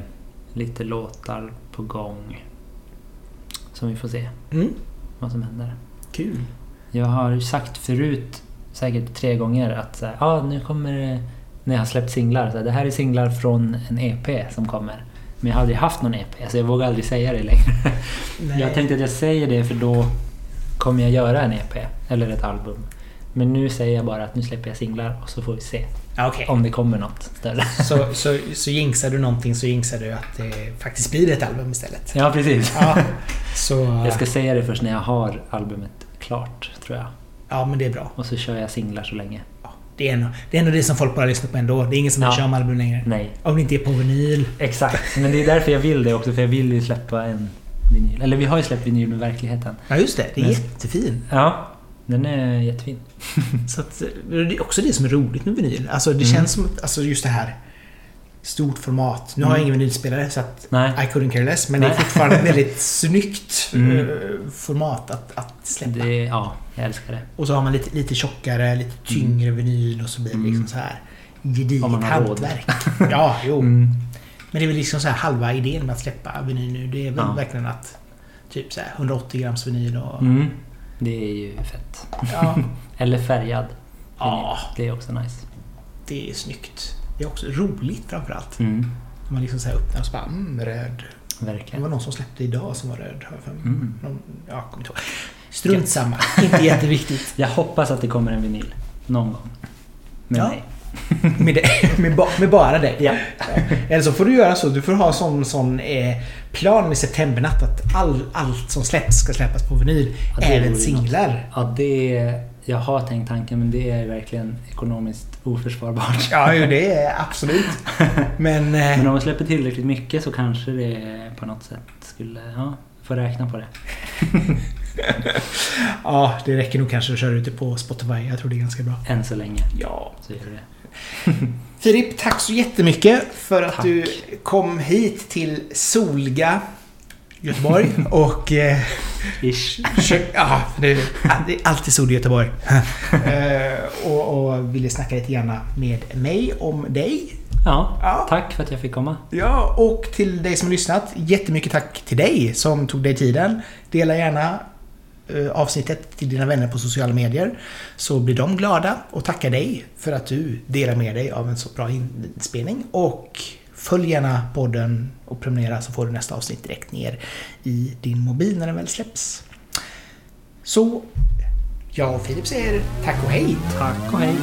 lite låtar på gång. Som vi får se Mm. vad som händer. Kul. Jag har sagt förut, säkert tre gånger, att så här, ah, nu kommer när jag har släppt singlar, så här, det här är singlar från en EP som kommer. Men jag har aldrig haft någon EP, så jag vågar aldrig säga det längre. Nej. Jag tänkte att jag säger det för då kommer jag göra en EP, eller ett album. Men nu säger jag bara att nu släpper jag singlar och så får vi se Okej. om det kommer något större. Så, så, så jinxar du någonting så jinxar du att det faktiskt blir ett album istället. Ja, precis. Ja, så... Jag ska säga det först när jag har albumet klart, tror jag. Ja, men det är bra. Och så kör jag singlar så länge. Ja, det, är ändå, det är ändå det som folk bara lyssnar på ändå. Det är ingen som Ja. kör om album längre. Nej, Om det inte är på vinyl. exakt. Men det är därför jag vill det också, för jag vill ju släppa en vinyl. Eller vi har ju släppt vinyl med verkligheten. Ja, just det. Det är Men- jättefin. Ja, den är jättefin. Så att, det är också det som är roligt med vinyl. Alltså det Mm. känns som alltså just det här stort format. Nu har jag Mm. ingen vinylspelare så att Nej, I couldn't care less. Men det är Nej. fortfarande ett väldigt snyggt Mm. eh, format att, att släppa. det, ja, jag älskar det. Och så har man lite, lite tjockare, lite tyngre vinyl och så blir det Mm. liksom så här gediget hantverk. Ja, jo. Mm. Men det är väl liksom så här halva idén med att släppa vinyl nu. Det är väl Ja. verkligen att typ så här 180 grams vinyl och... Mm. Det är ju fett. Ja, Eller färgad. Ja. Det är också nice. det är snyggt. Det är också roligt framförallt. Mm. När man liksom så här öppnar och så bara mm, röd. Det Verkligen. var någon som släppte idag som var röd. Mig. Mm. Någon, ja, kommer inte ihåg. Strunt samma. Inte jätteviktigt. Jag hoppas att det kommer en vinyl. Någon gång. Men Ja. nej. Med, det, med, ba, med bara det. Ja. Eller så får du göra så. Du får ha sån, sån eh, plan med septembernatt att all, allt som släpps ska släppas på vinyl. Ja, det även singlar. Ja, det... Jag har tänkt tanken men det är verkligen ekonomiskt oförsvarbart. Ja, ju, det är absolut. Men... Eh, Men om man släpper tillräckligt mycket så kanske det på något sätt skulle... Ja, får räkna på det. ja, det räcker nog kanske att köra ut det på Spotify. Jag tror det är ganska bra. Än så länge Ja. så gör det det. Filip, tack så jättemycket för att Tack. du kom hit till Solga Göteborg och... Eh, Ish. Ja, det, det är alltid sol i Göteborg. Eh, och, och ville snacka lite grann med mig om dig. Ja, Ja. tack för att jag fick komma. Ja, och till dig som har lyssnat. Jättemycket tack till dig som tog dig tiden. Dela gärna eh, avsnittet till dina vänner på sociala medier. Så blir de glada och tackar dig för att du delar med dig av en så bra inspelning. Och följ gärna podden och prenumerera så får du nästa avsnitt direkt ner i din mobil när den väl släpps. Så jag och Filip säger tack och hej! Tack och hej.